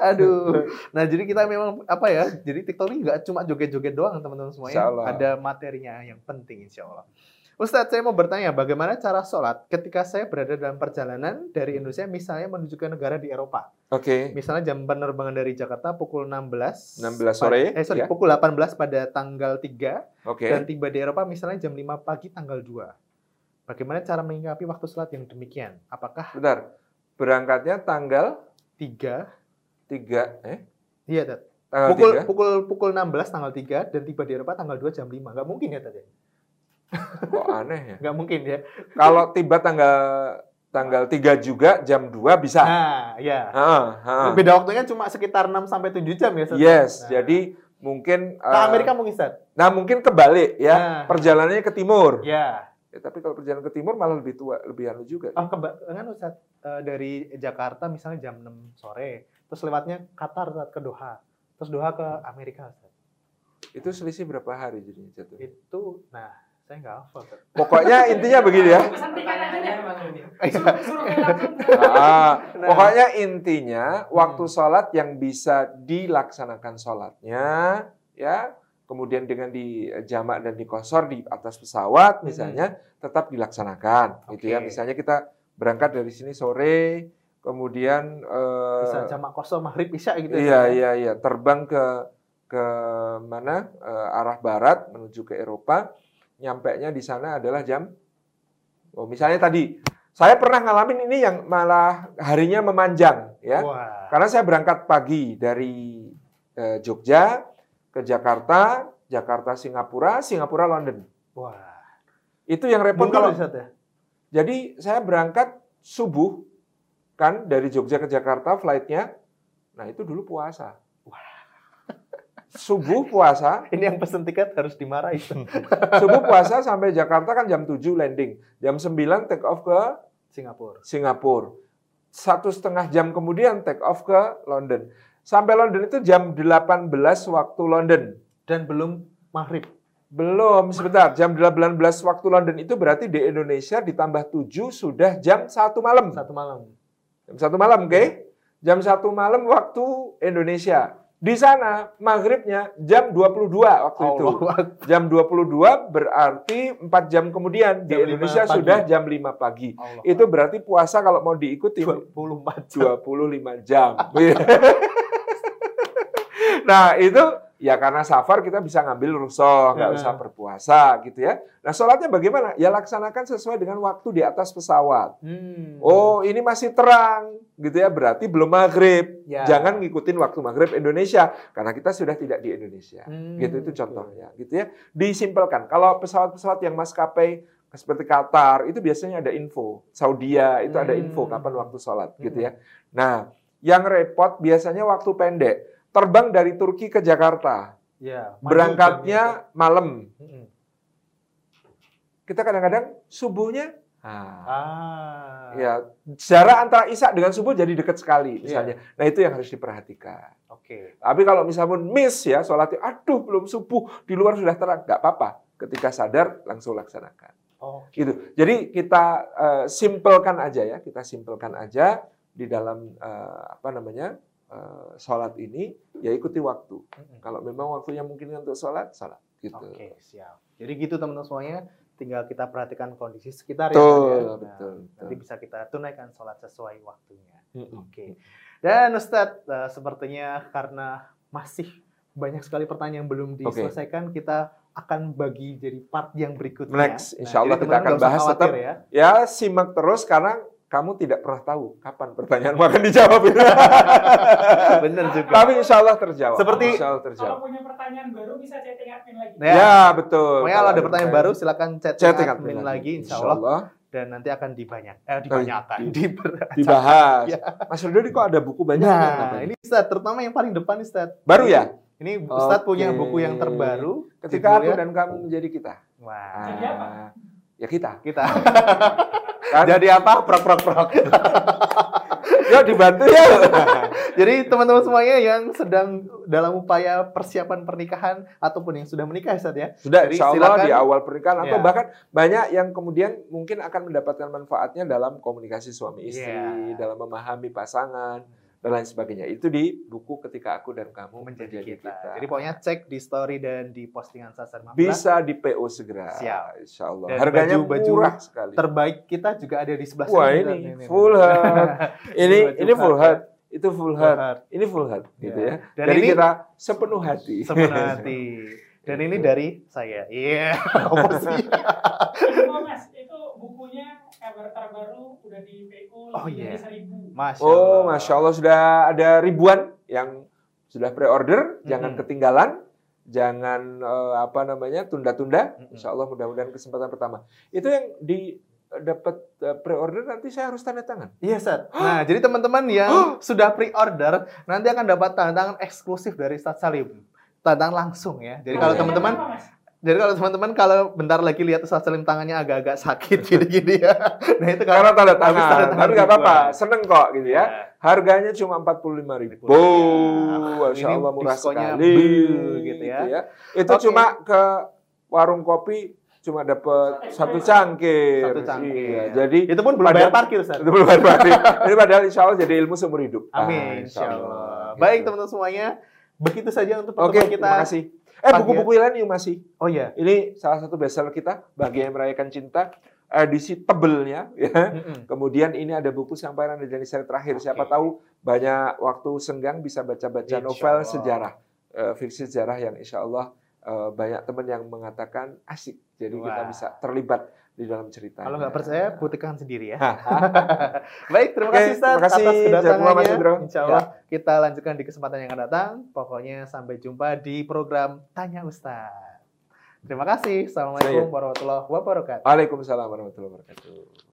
Aduh. Nah, jadi kita memang apa ya? Jadi TikTok ini nggak cuma joget-joget doang, teman-teman semuanya. Ada materinya yang penting, insya Allah. Ustadz, saya mau bertanya, bagaimana cara sholat ketika saya berada dalam perjalanan dari Indonesia, misalnya menuju ke negara di Eropa? Oke. Misalnya jam penerbangan dari Jakarta pukul 16. 16 sore, Eh, sorry, ya. pukul 18 pada tanggal 3. Oke. Dan tiba di Eropa misalnya jam 5 pagi tanggal 2. Bagaimana cara menyikapi waktu sholat yang demikian? Apakah Bentar. Berangkatnya tanggal 3? 3 eh Iya, Tat. tanggal Pukul, 3. pukul, pukul 16 tanggal 3 dan tiba di Eropa tanggal 2 jam 5. Nggak mungkin ya, Tat? ya? Kok aneh ya? Nggak mungkin ya. Kalau tiba tanggal tanggal 3 juga jam 2 bisa. Nah, ya. Heeh, heeh. Beda waktunya cuma sekitar 6 sampai 7 jam ya, Tat? Yes, Nah. jadi mungkin Ke eh, Amerika mungkin, Tat? Nah, mungkin kebalik ya. Nah. Perjalanannya ke timur. Ya. Ya, tapi kalau perjalanan ke timur malah lebih tua, lebih anu juga. Oh, keba- kan Ustaz, eh, dari Jakarta misalnya jam 6 sore, terus lewatnya Qatar ke Doha, terus Doha ke Amerika Ustaz. Itu selisih berapa hari jadinya jatuh? Itu, nah, saya nggak hafal. Pokoknya intinya begini ya. Ini. Ah, Nah. pokoknya intinya waktu Hmm. sholat yang bisa dilaksanakan sholatnya, ya, kemudian dengan di jamak dan dikosor di atas pesawat, misalnya, tetap dilaksanakan, gitu ya. Hmm. Misalnya kita berangkat dari sini sore, kemudian eh, Bisa jamak kosong maghrib isya gitu. ya, iya ya? iya iya terbang ke ke mana eh, arah barat menuju ke Eropa, nyampe nya di sana adalah jam, oh misalnya tadi saya pernah ngalamin ini yang malah harinya memanjang ya. Wah. Karena saya berangkat pagi dari eh, Jogja ke Jakarta, Jakarta Singapura, Singapura London. Wah. Itu yang repot Mundur kalau ya? jadi saya berangkat subuh kan dari Jogja ke Jakarta flightnya. Nah itu dulu puasa. Subuh puasa, Ini yang pesen tiket harus dimarahi. Subuh puasa sampai Jakarta kan jam 7 landing. Jam 9 take off ke Singapura. Singapura. Satu setengah jam kemudian take off ke London. Sampai London itu jam 18 waktu London. Dan belum maghrib. Belum, sebentar. Jam 18 waktu London itu berarti di Indonesia ditambah 7 sudah jam 1 malam. Satu malam. Jam 1 malam, oke? Jam 1 malam waktu Indonesia. Di sana maghribnya jam 22 waktu itu. Allahu Akbar. Jam 22 berarti 4 jam kemudian di Jam lima Indonesia pagi. sudah jam 5 pagi. Allah Itu berarti puasa kalau mau diikuti 24 jam. 25 jam. nah, itu ya karena safar kita bisa ngambil rusuh, nggak Nah. usah berpuasa gitu ya. Nah, sholatnya bagaimana? Ya laksanakan sesuai dengan waktu di atas pesawat. Hmm. Oh, ini masih terang, gitu ya. Berarti belum maghrib. Ya. Jangan ngikutin waktu maghrib Indonesia, karena kita sudah tidak di Indonesia. Hmm, Gitu itu contohnya, gitu ya. Disimpelkan. Kalau pesawat-pesawat yang maskapai seperti Qatar itu biasanya ada info. Saudia itu ada info Hmm. kapan waktu sholat, gitu ya. Nah, yang repot biasanya waktu pendek. Terbang dari Turki ke Jakarta, Ya, berangkatnya malam. Kita kadang-kadang subuhnya, ah, Ah. Ya, jarak antara Isya dengan subuh jadi dekat sekali misalnya. Iya. Nah, itu yang harus diperhatikan. Oke. Tapi kalau misalnya miss ya sholatnya, aduh belum subuh, di luar sudah terang, nggak apa-apa. Ketika sadar langsung laksanakan. Oh, Gitu. Jadi kita eh, simpelkan aja ya, kita simpelkan aja di dalam eh, apa namanya eh, sholat ini, ya ikuti waktu. Kalau memang waktunya mungkin untuk sholat, sholat. Gitu. Oke, siap. Jadi gitu teman-teman semuanya, tinggal kita perhatikan kondisi sekitar Betul, ya. Nah, betul, Nanti betul. bisa kita tunaikan sholat sesuai waktunya. Oke. Dan Ustadz, eh, sepertinya karena masih banyak sekali pertanyaan yang belum diselesaikan, kita akan bagi jadi part yang berikutnya. Next, insya Allah jadi kita akan bahas tetap. ya. Ya, simak terus karena kamu tidak pernah tahu kapan pertanyaanmu akan dijawab. Bener juga. Tapi insya Allah terjawab. Seperti- insya Allah Kalau terjawab. punya pertanyaan baru bisa chatting admin lagi. Ya. Ya, betul. Pokoknya kalau ada pertanyaan baru silakan chat chatting admin lagi, insya Allah. Dan nanti akan dibanyak, eh, dibanyakan, di- dibahas. Ya. Mas Rudi kok ada buku banyak? Nah, ini Ustadz, terutama yang paling depan Ustadz. baru ya? Ini Ustadz punya Oke. buku yang terbaru. Ketika aku dan kamu menjadi kita. Wah, Jadi apa? Ya kita. kita. Kan? Jadi apa? Prok prok prok. Yuk dibantu ya. Jadi teman-teman semuanya yang sedang dalam upaya persiapan pernikahan ataupun yang sudah menikah Ustaz ya. Sudah Jadi insya Allah silakan. di awal pernikahan atau Ya. bahkan banyak yang kemudian mungkin akan mendapatkan manfaatnya dalam komunikasi suami istri, Ya. dalam memahami pasangan dan lain sebagainya. Itu di buku ketika aku dan kamu menjadi menjadi, kita. kita. Jadi pokoknya cek di story dan di postingan Sasar Mafla. bisa di PO segera. Siap. Insya Allah. Dan Harganya baju-baju murah sekali. Terbaik kita juga ada di sebelah Wah sini. ini full heart. ini baju ini full heart, heart. Itu full heart. heart. Ini full heart gitu Ya. ya. Dan Jadi ini- kita sepenuh hati. Sepenuh hati. Dan ini dari saya. Iya. Apa sih? Oh mas, itu bukunya kabar terbaru udah di PO Oh, iya. dari seribu. Masya Oh, masya Allah sudah ada ribuan yang sudah pre-order. Jangan Mm-mm. ketinggalan, jangan eh, apa namanya tunda-tunda. Insya Allah mudah-mudahan kesempatan pertama. Itu yang di dapat eh, pre-order nanti saya harus tanda tangan. Iya, Sat. Nah, jadi teman-teman yang sudah pre-order nanti akan dapat tanda tangan eksklusif dari Ustaz Salim. Tanda tangan langsung ya. Jadi kalau teman-teman? Jadi kalau teman-teman kalau bentar lagi lihat Ustaz Salim tangannya agak-agak sakit gini-gini ya. Nah itu Karena tanda habis tanda tangan, tangan tapi nggak apa-apa, seneng kok gitu ya. Harganya cuma 45 ribu. Ya. Masya Ini Allah murah diskonnya sekali. bel gitu ya. Itu Oke. cuma ke warung kopi cuma dapat satu cangkir. Satu cangkir. Iya, jadi Itu pun belum Padahal- bayar parkir Ustaz. itu belum bayar parkir. Ini padahal insya Allah jadi ilmu seumur hidup. Ah, Amin, insya Allah. Gitu. Baik teman-teman semuanya, begitu saja untuk Oke, pertemuan kita. terima kasih. Eh, buku-buku lain yuk masih. Oh iya. Ini salah satu bestseller kita, Bahagia yang Merayakan Cinta. Edisi tebelnya, ya. Kemudian ini ada buku Sampaian dan Jadi Seri Terakhir. Siapa Oke. tahu banyak waktu senggang bisa baca-baca novel Allah. sejarah. Eh, fiksi sejarah yang insya Allah eh, banyak teman yang mengatakan asik. Jadi kita Wah. bisa terlibat di dalam cerita. Kalau nggak percaya, buktikan sendiri ya. Baik, terima kasih Ustaz terima kasih. atas Mas kedatangannya. Indro. Insya Allah kita lanjutkan di kesempatan yang akan datang. Pokoknya sampai jumpa di program Tanya Ustaz. Terima kasih. Assalamualaikum warahmatullahi wabarakatuh. Waalaikumsalam warahmatullahi wabarakatuh.